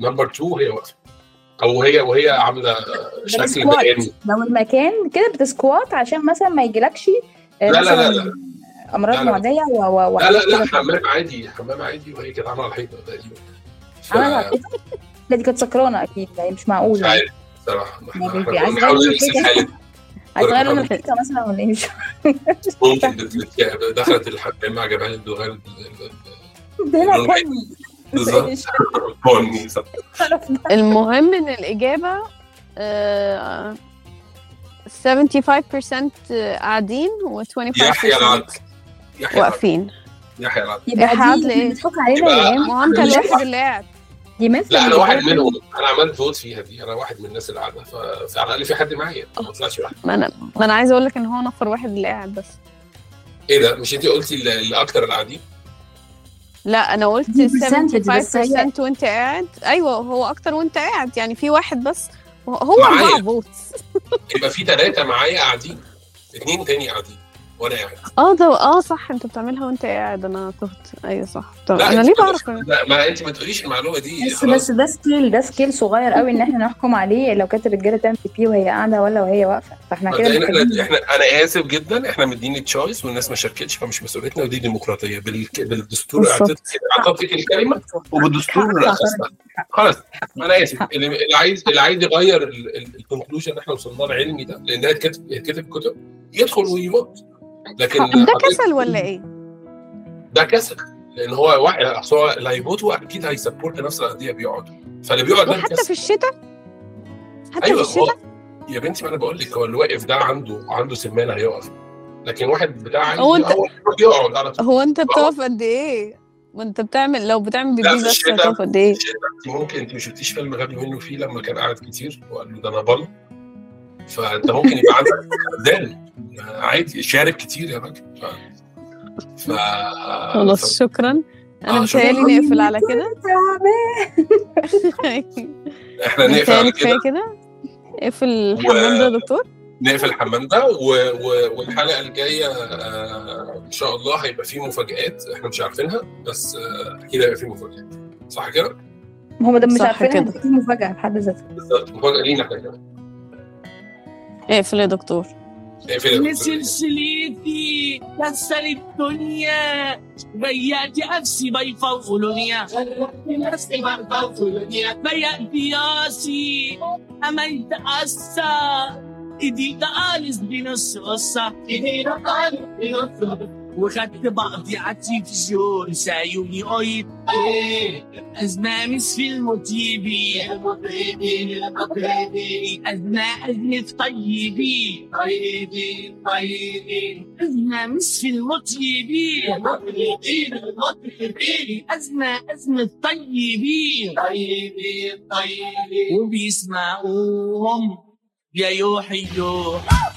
number 2 وهي واقفة. أو هي وهي عاملة شكل. بياني لو المكان كده بت squat عشان مثلا ما يجيلكش آه، لا لا لا لا. أمراض لا لا. معدية و- و- لا لا لا. حمام عادي حمام عادي وهي كانت عاملة على الحيطة تقريبا على؟ لا دي كانت سكرانة أكيد لا مش معقول مش يعني عارف صراحة عايز تغير لون. الحيطه مثلا ولا إيه مش ممكن دخلت الحمام عجبها الدخان ال- ال- ده لا بالظبط. المهم إن الإجابة آه، 75% قاعدين يحيى العدل. و25% يحيى العدل. واقفين. يحيى العدل. يبقى لإيه؟ بتحك علينا يا ما هو انت مش الواحد واحد. اللي قاعد دي مثل لا أنا واحد منهم. أنا عملت vote فيها دي. أنا واحد من الناس اللي قاعدة ف- فعلى الأقل في حد معايا. ما طلعش واحد. ما أنا ما أنا عايزه أقول لك إن هو نفر واحد اللي قاعد بس. إيه ده؟ مش انت قلتي اللي اللي أكتر اللي قاعدين لا أنا قلت دي percentage بس هي- 75% وأنت قاعد. أيوه هو أكتر وأنت قاعد يعني في واحد بس. هو. أربعة votes يبقى في ثلاثة معايا قاعدين اثنين تاني قاعدين. وأنا قاعد آه ده آه صح انت بتعملها وانت قاعد. أنا تهت أيوه صح. طب أنا ليه ما- بعرف؟ لا ما انت ما تقوليش المعلومة دي بس خلاص. بس ده scale ده scale صغير قوي ان إحنا نحكم عليه. لو كانت الرجالة تعمل بيبي وهي قاعدة ولا وهي واقفة. فاحنا كده إحنا إحنا أنا آسف جدا. إحنا مدين ال choice والناس ما شاركتش فمش مسؤوليتنا ودي ديمقراطية. بال- بالدستور اعطيتك الكلمة وبالدستور خلاص أنا آسف. اللي عايز اللي عايز يغير ال conclusion اللي إحنا وصلنا له علمي ده لانها اتكتب اتكتب كتب يدخل ويموت. لكن ده كسل ولا إيه؟ ده كسل لأن هو واحد أصل هو اللي هيموتوا أكيد هي support نفس القضية بيقعدوا فاللي بيقعد ده كسل في الشتاء؟ حتى أيوه في الشتاء يا بنتي ما أنا بقول لك هو اللي واقف ده عنده عنده سمانة هيقف. لكن واحد بتاع هو أنت- هو بيقعد على طول. هو أنت بتقف قد إيه؟ ما انت بتعمل لو بتعمل بيبي بس الشتاء- هتقف قد إيه؟ أنت ممكن أنت ما شفتيش فيلم غبي منه فيه لما كان قاعد كتير؟ وقال له ده أنا بل فأنت ممكن يبقى عندك خزان عادي شارك كتير يا راجل. ف... ف... خلاص شكرا. أنا آه، متهيألي. نقفل على كده. إحنا نقفل على كفاية كده. كده. اقفل الحمام ده يا دكتور. نقفل الحمام ده و... و... والحلقة الجاية آه... إن شاء الله هيبقى فيه مفاجآت إحنا مش عارفينها بس آه... أكيد هيبقى فيه مفاجآت. صح كده؟ ما هو ده مش صح عارفين كده. مفاجأة في حد ذاتها. بالظبط مفاجأة لينا إحنا كمان. اقفل يا دكتور؟ اقفل يا دكتور. سلسلتي كسر الدنيا بيعت نفسي بيفولنيا نفسي بيفولنيا بيعت ياسي عملت قصة ايدي تقالس بنص قصة ايدي تقالس بنص قصة وخدت بعضي عالتلفزيون سايوني قيد أزمامس في المطيبي أزمة أزمة طيبي طيبي طيبي أزمامس في المطيبي أزمة أزمة طيبي طيبي طيبي وبيسمعوهم يا يوحي يوح